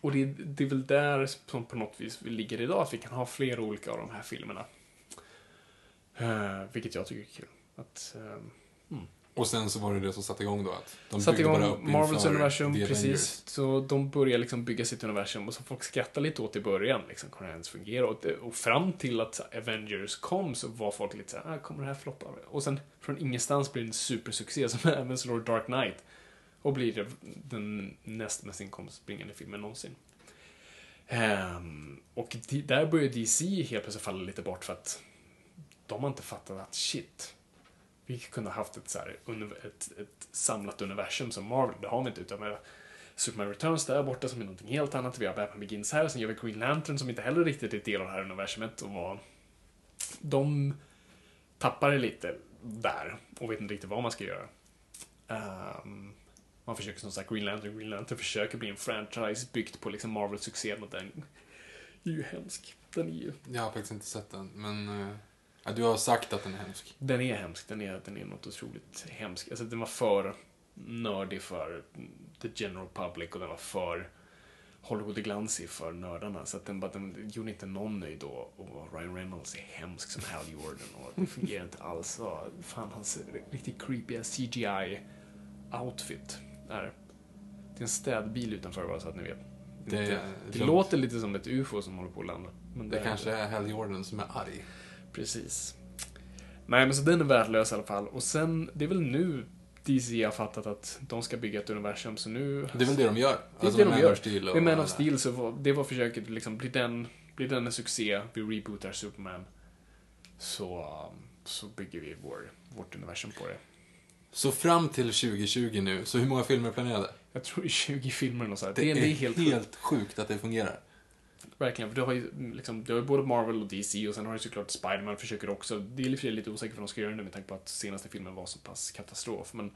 Och det, det är väl där som på något vis vi ligger idag, att vi kan ha flera olika av de här filmerna. Uh, vilket jag tycker är kul. Att, uh, mm. Och sen så var det det som satte igång då att de Satte byggde bara igång upp Marvels universum, The precis. Avengers. Så de börjar liksom bygga sitt universum och så folk skrattar lite åt i början, liksom, kommer det ens fungera? Och, det, och fram till att Avengers kom så var folk lite såhär, ah, kommer det här floppa? Och sen från ingenstans blir det en supersuccé som (laughs) även slår Dark Knight. Och blir den näst mest inkomstbringande filmen någonsin. Um, och där börjar DC helt plötsligt falla lite bort för att de har inte fattat att shit, vi kunde ha haft ett, så här, ett, ett samlat universum som Marvel, det har vi inte utan vi har Superman Returns där borta som är någonting helt annat, vi har Batman Begins här, sen gör vi Green Lantern som inte heller riktigt är del av det här universumet och var, de tappar det lite där och vet inte riktigt vad man ska göra. Um, man försöker som sagt Green Lantern, Green Lantern försöker bli en franchise byggt på liksom Marvel-succén och den är ju hemsk. Den är ju Jag har faktiskt inte sett den, men... eh, Ja, du har sagt att den är hemsk. Den är hemsk, den är, den är något otroligt hemskt. Alltså den var för nördig för the general public och den var för Hollywood-glansig för nördarna. Så att den, bara, den gjorde inte någon nöjd då. Och Ryan Reynolds är hemsk som Hal Jordan och det fungerar inte alls. Och fan, hans riktigt creepy CGI-outfit Det är en städbil utanför bara så att ni vet. Det, Det, det låter lite som ett UFO som håller på att landa. Men Det är kanske är Hal Jordan som är arg. Precis. Nej, men så den är värdelös i alla fall. Och sen, det är väl nu DC har fattat att de ska bygga ett universum, så nu... Det är väl det de gör? Det är Alltså det de gör. och Med Man of Steel så var, det var försöket liksom, blir den, blir den en succé, vi rebootar Superman, så, så bygger vi vår, vårt universum på det. Så fram till 2020 nu, så hur många filmer är planerade? Jag tror det är 20 filmer och så. Det, Det, är, det är helt, helt, sjukt att det fungerar. Verkligen, för du har ju liksom, du har ju både Marvel och DC och sen har du såklart Spiderman försöker också. Det är lite osäkert vad de ska göra nu med tanke på att senaste filmen var så pass katastrof. Men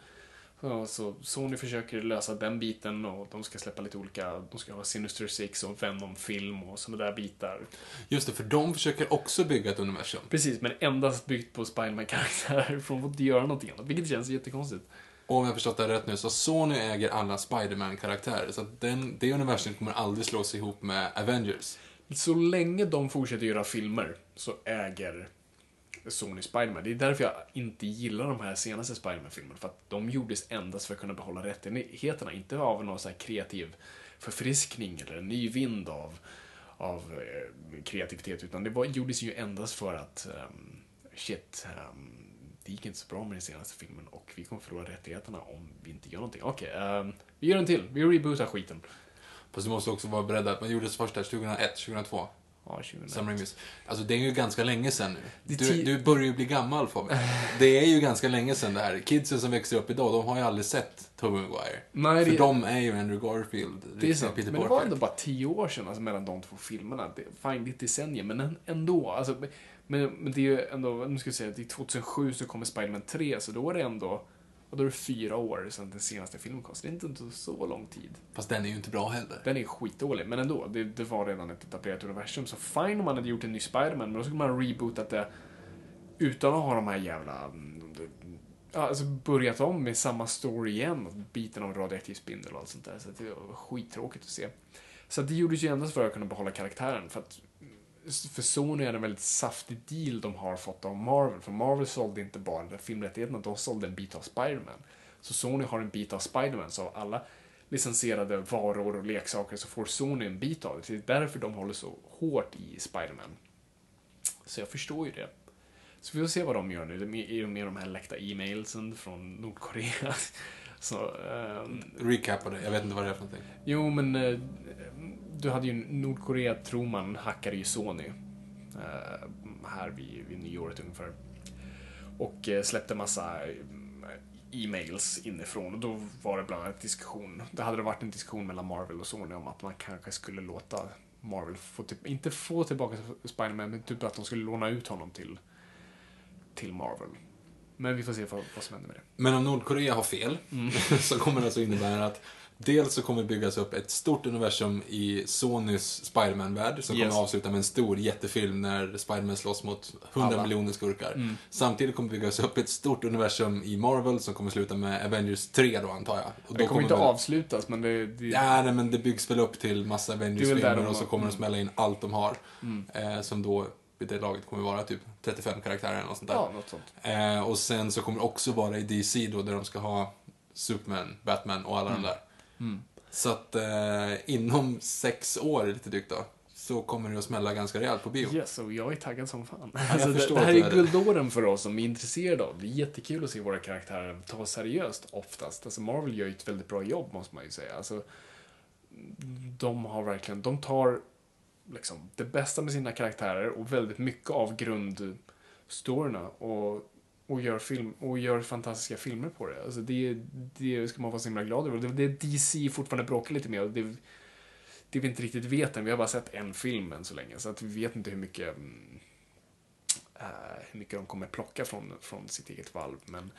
så Sony försöker lösa den biten och de ska släppa lite olika, de ska ha Sinister Six och Venom-film och sådana där bitar. Just det, för de försöker också bygga ett universum. Precis, men endast byggt på Spiderman-karaktärer, får inte göra någonting annat, vilket känns jättekonstigt. Och om jag förstått det rätt nu, så Sony äger alla Spider-Man-karaktärer. Så att den, det universum kommer aldrig slås ihop med Avengers. Så länge de fortsätter göra filmer så äger Sony Spiderman. Det är därför jag inte gillar de här senaste Spiderman-filmerna. För att de gjordes endast för att kunna behålla rättigheterna. Inte av någon så här kreativ förfriskning eller en ny vind av, av eh, kreativitet. Utan det var, gjordes ju endast för att um, shit, um, det gick inte så bra med den senaste filmen och vi kommer förlora rättigheterna om vi inte gör någonting. Okej, ehm, vi gör en till. Vi rebootar skiten. Fast du måste också vara beredd att man gjorde det första 2001, 2002. Ja, 2001. Sam Raimis. Alltså det är ju ganska länge sedan nu. Du, du börjar ju bli gammal Fabian. (laughs) Det är ju ganska länge sedan det här. Kidsen som växer upp idag, de har ju aldrig sett Tobey Maguire. Nej, För det- de är ju Andrew Garfield, Det är riktiga sant. Peter Men det var ändå bara tio år sedan alltså, mellan de två filmerna. Fine, det är ett decennium, men än- ändå. Alltså, men, men det är ju ändå, nu ska jag säga, det är 2007 så kommer Spider-Man 3, så då är det ändå, och då är det fyra år sedan den senaste filmen kom. Så det är inte så lång tid. Fast den är ju inte bra heller. Den är skitdålig, men ändå. Det, det var redan ett etablerat universum. Så fine om man hade gjort en ny Spider-Man, men då skulle man ha rebootat det utan att ha de här jävla... mm, alltså börjat om med samma story igen, och biten av radioaktiv spindel och allt sånt där. Så det var skittråkigt att se. Så det gjordes ju endast för att kunna behålla karaktären. För att för Sony är det en väldigt saftig deal de har fått av Marvel. För Marvel sålde inte bara filmrättigheterna, de sålde en bit av Spider-Man. Så Sony har en bit av Spider-Man, så av alla licensierade varor och leksaker så får Sony en bit av det. Det är därför de håller så hårt i Spider-Man. Så jag förstår ju det. Så vi får se vad de gör nu. Det är med de här läckta e-mailsen från Nordkorea. (laughs) Så, ehm, Recapa det, jag vet inte vad det är för någonting. Jo, men eh, du hade ju Nordkorea, tror man, hackade ju Sony. eh, här vid, vid nyåret ungefär. Och eh, släppte massa eh, e-mails inifrån. Och då var det bland annat diskussion. Det hade varit en diskussion mellan Marvel och Sony om att man kanske skulle låta Marvel få typ, inte få tillbaka Spider-Man, men typ att de skulle låna ut honom till, till Marvel. Men vi får se vad, vad som händer med det. Men om Nordkorea har fel, Mm. (laughs) så kommer det alltså innebära att dels så kommer det byggas upp ett stort universum i Sonys Spiderman-värld som Yes. kommer avsluta med en stor jättefilm när Spiderman slåss mot 100 Alla. miljoner skurkar. Mm. Samtidigt kommer det byggas upp ett stort universum i Marvel som kommer sluta med Avengers 3 då antar jag. Och Det kommer inte väl- avslutas, men det... det Ja, nej, men det byggs väl upp till massa Avengers-filmer de och så kommer de mm. smälla in allt de har. Mm. Eh, som då vid det laget kommer vara typ 35 karaktärer eller något sånt där. Ja, något sånt. Eh, och sen så kommer det också vara i DC då, där de ska ha Superman, Batman och alla Mm. de där. Mm. Så att eh, inom sex år, lite drygt då, så kommer det att smälla ganska rejält på bio. Yes, och jag är taggad som fan. Alltså, det, det här är guldåren för oss som är intresserade av. Det är jättekul att se våra karaktärer ta seriöst oftast. Alltså Marvel gör ju ett väldigt bra jobb måste man ju säga. Alltså, de har verkligen, de tar liksom det bästa med sina karaktärer och väldigt mycket av grundstoryna och, och, gör film, och gör fantastiska filmer på det. Alltså det, det ska man vara så himla glad över. Det, det DC fortfarande bråkar lite med det, det vi inte riktigt vet än. Vi har bara sett en film än så länge, så att vi vet inte hur mycket, mm, äh, hur mycket de kommer plocka från, från sitt eget valv. Men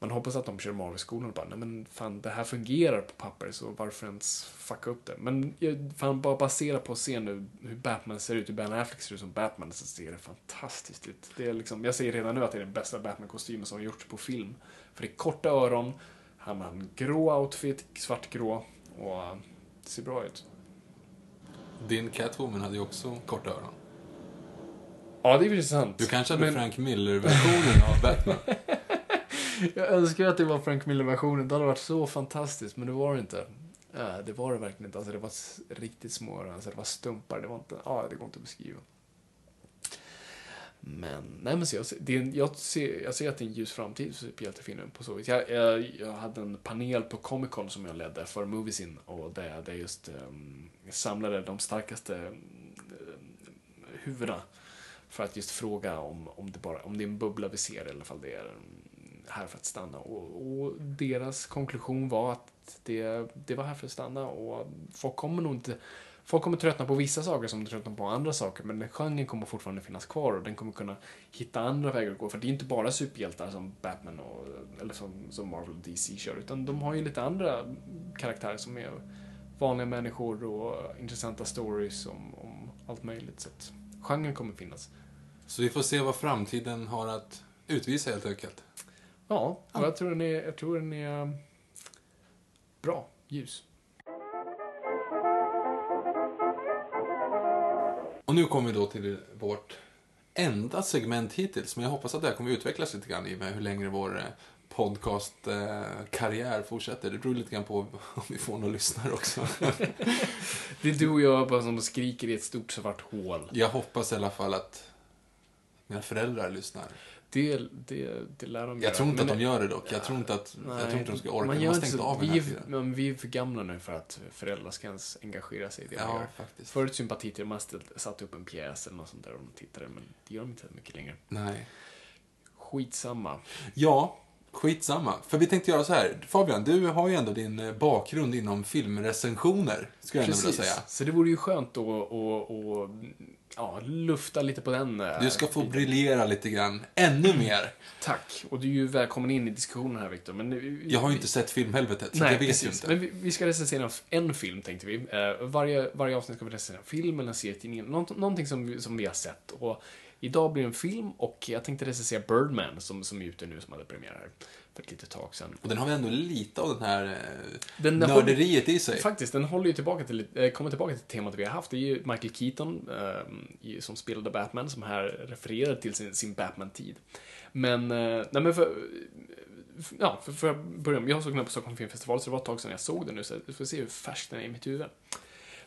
man hoppas att de kör Marvel-skolan och bara, nej men fan, det här fungerar på papper, så varför ens fucka upp det? Men jag, fan, bara basera på att se nu hur Batman ser ut, hur Ben Affleck ser ut som Batman, så ser det fantastiskt ut. Det är liksom, jag säger redan nu att det är den bästa Batman-kostymen som har gjorts på film. För det är korta öron, han har en grå outfit, svartgrå, och eh, det ser bra ut. Din Catwoman hade ju också korta öron. Ja, det är väl sant. Du kanske hade Men- Frank Miller-versionen av Batman. (laughs) Jag önskar att det var Frank Miller-versionen. Det hade varit så fantastiskt, men det var det inte. Ja, det var det verkligen inte. Alltså, det var riktigt små alltså, det var stumpar. Det var inte... Ja, det går inte att beskriva. Men, nej men så jag, ser- det är, en- jag, ser, jag ser att det är en ljus framtid för superhjältefilmen på så vis. Jag, jag, jag hade en panel på Comic Con som jag ledde för Moviesin och där ehm, jag just um, samlade de starkaste um, huvudena för att just fråga om, om, det bara, om det är en bubbla vi ser eller ifall det är um, här för att stanna. Och, och deras konklusion var att det, det var här för att stanna och folk kommer nog inte Folk kommer tröttna på vissa saker som de tröttnar på andra saker, men genren kommer fortfarande finnas kvar och den kommer kunna hitta andra vägar att gå. För det är inte bara superhjältar som Batman och, eller som, som Marvel och DC kör, utan de har ju lite andra karaktärer som är vanliga människor och intressanta stories om, om allt möjligt. Så att genren kommer finnas. Så vi får se vad framtiden har att utvisa helt enkelt. Ja, och jag tror den är, jag tror den är bra, ljus. Och nu kommer vi då till vårt enda segment hittills, men jag hoppas att det här kommer utvecklas lite grann i och med hur länge vår eh, podcast-karriär fortsätter. Det beror lite grann på (laughs) om vi får några lyssnare också. (laughs) Det är du och jag bara som skriker i ett stort svart hål. Jag hoppas i alla fall att mina föräldrar lyssnar. Det, det, det lär de Jag göra. tror inte Men att de gör det dock. Jag tror inte att, jag tror inte de ska orka. Man De har stängt så, av vi, den här är, tiden. men vi är för gamla nu för att föräldrar ska ens engagera sig i det man Ja, gör. faktiskt. Förut sympatitade man ställt- satt upp en pjäs eller något sånt där och de tittade, men det gör de inte mycket längre. Nej. Skitsamma. Ja, skitsamma. För vi tänkte göra så här. Fabian, du har ju ändå din eh, bakgrund inom filmrecensioner, skulle jag ändå vilja säga. Så det vore ju skönt att ja, lufta lite på den. eh, Du ska få briljera lite grann. Ännu mer. Tack. Och du är ju välkommen in i diskussionen här, Viktor. Men Jag har ju inte sett filmhelvetet, så Nej, jag vet precis. ju inte. Men vi, vi ska recensera en film, tänkte vi. Eh, varje, varje avsnitt ska vi recensera en film eller en serietidning. Någonting som, vi- som vi har sett. Och idag blir det en film och jag tänkte recensera Birdman, som, som är ute nu, som hade premiär här för ett litet tag sedan. Och den har väl ändå lite av den här eh, Den nörderiet i sig. Faktiskt, den håller ju tillbaka till, eh, kommer tillbaka till temat vi har haft. Det är ju Michael Keaton eh, som spelade Batman som här refererar till sin, sin Batman-tid. Men, eh, nej men för, för- ja, för, för att börja med, jag såg den på Stockholm Filmfestival så det var ett tag sedan jag såg den nu så vi får se hur färsk den är i mitt huvud.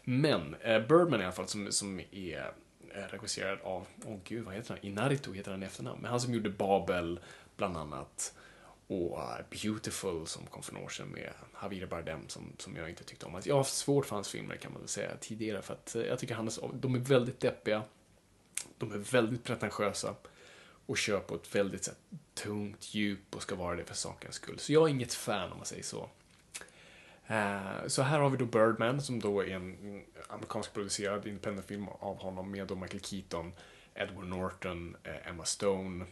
Men eh, Birdman i alla fall som, som är eh, regisserad av, åh gud vad heter han? Inarritu heter han i efternamn. Men han som gjorde Babel bland annat. Och Beautiful som kom för några år sedan med Javier Bardem som, som jag inte tyckte om. Alltså, jag har haft svårt för hans filmer kan man väl säga tidigare för att eh, jag tycker han är så, de är väldigt deppiga. De är väldigt pretentiösa och kör på ett väldigt så här, tungt djup och ska vara det för sakens skull. Så jag är inget fan om man säger så. Uh, Så här har vi då Birdman som då är en mm, amerikansk producerad independent film av honom med då Michael Keaton, Edward Norton, eh, Emma Stone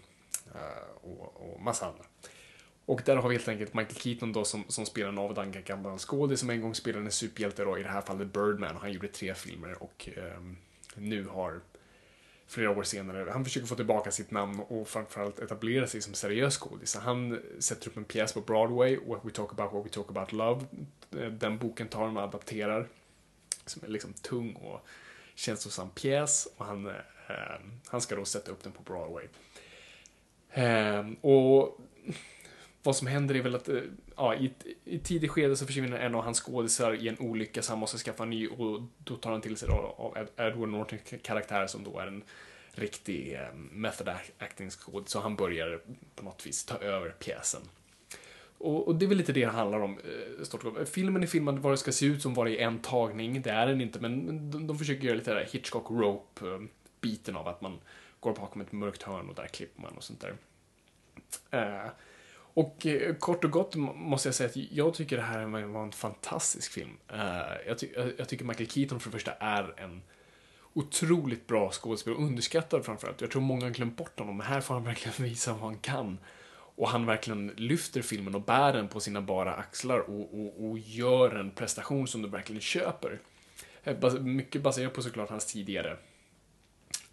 uh, och, och massa andra. Och där har vi helt enkelt Michael Keaton då som, som spelar en avdankad gammal skådis som en gång spelade en superhjälte då, i det här fallet Birdman och han gjorde tre filmer och eh, nu har flera år senare, han försöker få tillbaka sitt namn och framförallt etablera sig som seriös skådis. Han sätter upp en pjäs på Broadway, What We Talk About, What We Talk About Love. Den boken tar han och adapterar. Som är liksom tung och känslosam pjäs och han, eh, han ska då sätta upp den på Broadway. Eh, och vad som händer är väl att eh, ja, i ett, i tidigt skede så försvinner en av hans skådisar i en olycka så han måste skaffa en ny och då tar han till sig då av Edward Norton karaktär som då är en riktig eh, method acting skådis så han börjar på något vis ta över pjäsen. Och, och det är väl lite det det handlar om. eh, stort. Filmen är filmad vad det ska se ut som var i en tagning. Det är den inte, men de, de försöker göra lite där Hitchcock Rope-biten av att man går bakom ett mörkt hörn och där klipper man och sånt där. Eh, och eh, kort och gott måste jag säga att jag tycker det här var en fantastisk film. Eh, jag, ty jag, tycker Michael Keaton för det första är en otroligt bra skådespelare, underskattad framförallt. Jag tror många har glömt bort honom, men här får han verkligen (laughs) visa vad han kan. Och han verkligen lyfter filmen och bär den på sina bara axlar och, och, och gör en prestation som du verkligen köper. Eh, mycket baserat på såklart hans tidigare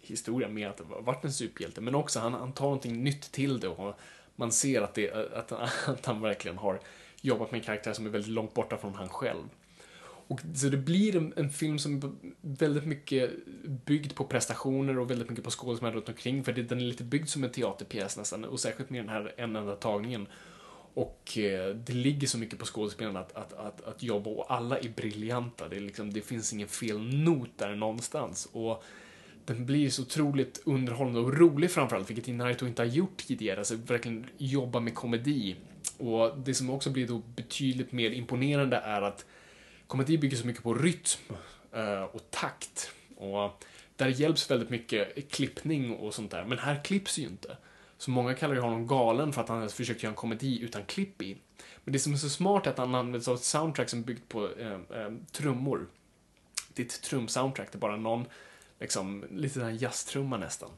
historia med att ha varit en superhjälte, men också han, han tar någonting nytt till det och man ser att, det, att, att han verkligen har jobbat med en karaktär som är väldigt långt borta från han själv. Och, så det blir en, en film som är väldigt mycket byggd på prestationer och väldigt mycket på skådespelare runt omkring, för det, den är lite byggd som en teaterpjäs nästan, och särskilt med den här en enda tagningen. Och eh, det ligger så mycket på skådespelarna att, att, att, att jobba och alla är briljanta. Det, är liksom, det finns ingen fel not där någonstans. Och den blir så otroligt underhållande och rolig framförallt, vilket Inarito inte har gjort tidigare. Alltså verkligen jobba med komedi. Och det som också blir då betydligt mer imponerande är att komedi bygger så mycket på rytm eh, och takt. Och där hjälps väldigt mycket klippning och sånt där, men här klipps ju inte. Så många kallar ju honom galen för att han försökt göra en komedi utan klipp i. Men det som är så smart är att han använder sig av ett soundtrack som är byggt på eh, eh, trummor. Det är ett trumsoundtrack, det är bara någon, liksom, lite den jazztrumma nästan.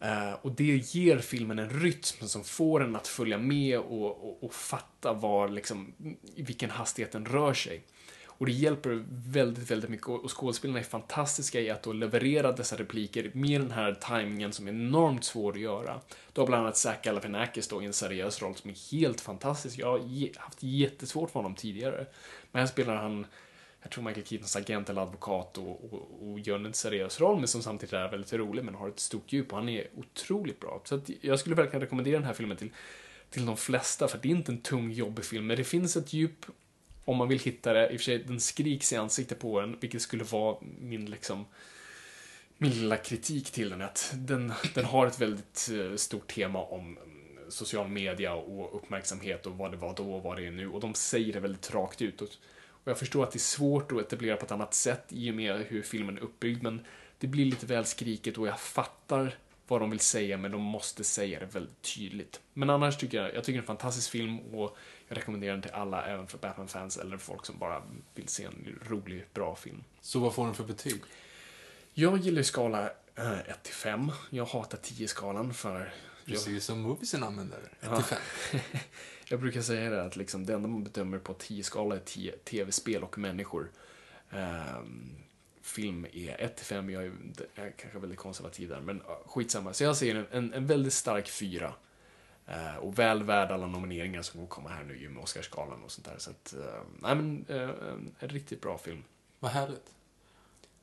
Eh, och det ger filmen en rytm som får en att följa med och, och, och fatta var, liksom, i vilken hastighet den rör sig. Och det hjälper väldigt, väldigt mycket och skådespelarna är fantastiska i att då leverera dessa repliker med den här tajmingen som är enormt svår att göra. Du har bland annat Zach Galifianakis då i en seriös roll som är helt fantastisk. Jag har haft jättesvårt för honom tidigare. Men här spelar han, jag tror Michael Keatons agent eller advokat och, och, och gör en seriös roll men som samtidigt är väldigt rolig men har ett stort djup och han är otroligt bra. Så att jag skulle verkligen rekommendera den här filmen till, till de flesta för det är inte en tung, jobbig film men det finns ett djup om man vill hitta det. I och för sig, den skriks i ansiktet på en, vilket skulle vara min liksom min lilla kritik till den är att den, den har ett väldigt eh, stort tema om mm, social media och uppmärksamhet och vad det var då och vad det är nu. Och de säger det väldigt rakt ut. Och, jag förstår att det är svårt att etablera på ett annat sätt i och med hur filmen är uppbyggd, men det blir lite väl skriket och jag fattar vad de vill säga, men de måste säga det väldigt tydligt. Men annars tycker jag, jag tycker det är en fantastisk film och jag rekommenderar den till alla, även för Batman-fans eller folk som bara vill se en rolig, bra film. Så vad får den för betyg? Jag gillar skala eh, 1 till 5. Jag hatar 10-skalan för... Jag, Precis som Moviesen använder. 1 Ja. till (laughs) 5 jag brukar säga det att liksom, det enda man bedömer på 10-skala är tv-spel och människor. Um, film är 1 till 5, jag är, jag är kanske väldigt konservativ där, men skitsamma. Så jag säger en, en, en väldigt stark 4. Uh, eh, och väl värd alla nomineringar som kommer komma här nu ju med Oscarsgalan och sånt där. Så att, uh, nej men, uh, en, riktigt bra film. Vad härligt.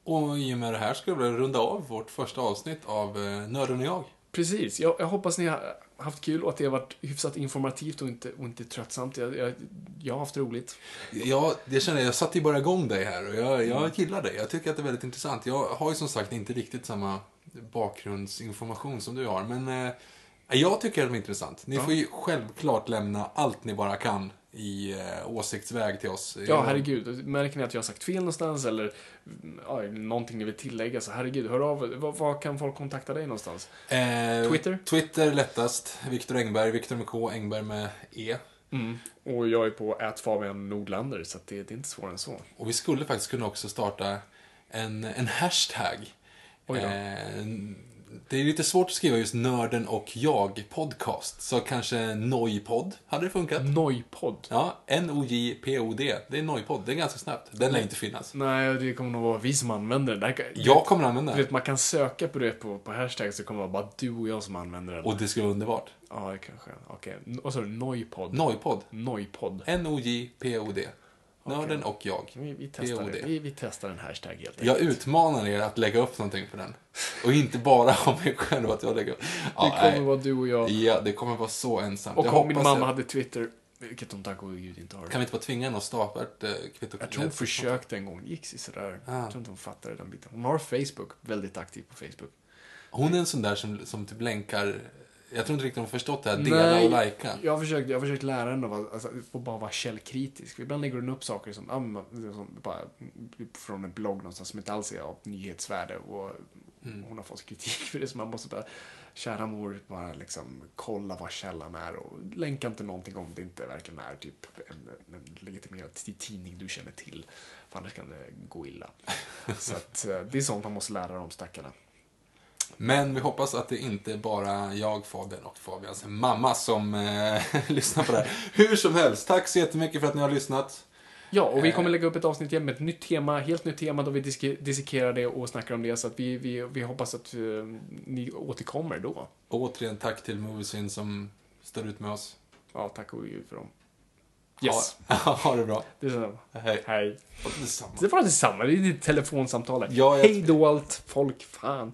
Och i och med det här ska vi runda av vårt första avsnitt av eh, Nörden och jag. Precis. Jag, jag hoppas ni har haft kul och att det har varit hyfsat informativt och inte, och inte tröttsamt. Jag, jag, jag har haft roligt. Ja, det känner jag. Jag satte ju bara igång dig här och jag, jag gillar det. Jag tycker att det är väldigt intressant. Jag har ju som sagt inte riktigt samma bakgrundsinformation som du har, men eh, jag tycker att det är intressant. Ni Ja. får ju självklart lämna allt ni bara kan i eh, åsiktsväg till oss. Ja, herregud. Märker ni att jag har sagt fel någonstans eller mm, ja, någonting ni vill tillägga så herregud, hör av. Var, var kan folk kontakta dig någonstans? Eh, Twitter? Twitter lättast. Viktor Engberg. Viktor med K, Engberg med E. Och jag är på Fabian Nordlander så det, det är inte svårare än så. Och vi skulle faktiskt kunna också starta en, en hashtag. Oj då. Eh, det är lite svårt att skriva just Nörden och jag podcast. Så kanske Nojpodd hade det funkat. Nojpodd. Ja, N-O-J-P-O-D. Det är Nojpodd. Det är ganska snabbt. Den lär inte finnas. Nej, det kommer nog vara vi som använder den. Kan- Jag kommer använda den. vet, man kan söka på det på, på hashtag så kommer det vara bara du och jag som använder den. Och det skulle vara underbart. Ja, det kanske. Okej. Vad sa du? Nojpodd? Nojpodd. Nojpodd. N-O-J-P-O-D. Nörden och jag. Vi, vi, testar det. Vi, vi testar en hashtag helt enkelt. Jag utmanar er att lägga upp någonting för den. Och inte bara ha mig själv att jag lägger upp. det Ja, kommer nej. vara du och jag. Ja, det kommer vara så ensamt. Och Jag om min mamma jag- hade Twitter, vilket hon tack gode gud inte har. Kan vi inte bara tvinga henne att starta ett eh, kvitto? Jag tror hon försökte en gång, det gick sådär. Ah. Jag tror inte hon fattade den biten. Hon har Facebook, väldigt aktiv på Facebook. Hon är en sån där som, som typ länkar... Jag tror inte riktigt hon har förstått det här. Dela och lajka. Jag har försökt, jag har försökt lära henne att, alltså, bara vara källkritisk. Ibland lägger hon upp saker som, som bara, från en blogg någonstans som inte alls är av nyhetsvärde. Och Mm. Hon har fått kritik för det, så man måste bara, kära mor, bara liksom kolla vad källan är och länka inte någonting om det inte verkligen är typ en, en legitimerad tidning du känner till. För annars kan det gå illa. (laughs) Så att, eh, det är sånt man måste lära de stackarna. Men vi hoppas att det inte är bara jag, Fabian och Fabians mamma som eh, (laughs) lyssnar på det här. Hur som helst, tack så jättemycket för att ni har lyssnat. Ja, och vi Eh. kommer lägga upp ett avsnitt igen med ett nytt tema, helt nytt tema då vi dissekerar det och snackar om det. Så att vi, vi, vi hoppas att eh, ni återkommer då. Och återigen tack till Moviesin som står ut med oss. Ja, tack och gud för dem. Yes, Ha, (laughs) ha det bra. det är så. Hej. Hej. Och detsamma. Det var detsamma, det är ditt telefonsamtal. Ja, jag- Hej då allt folk, fan.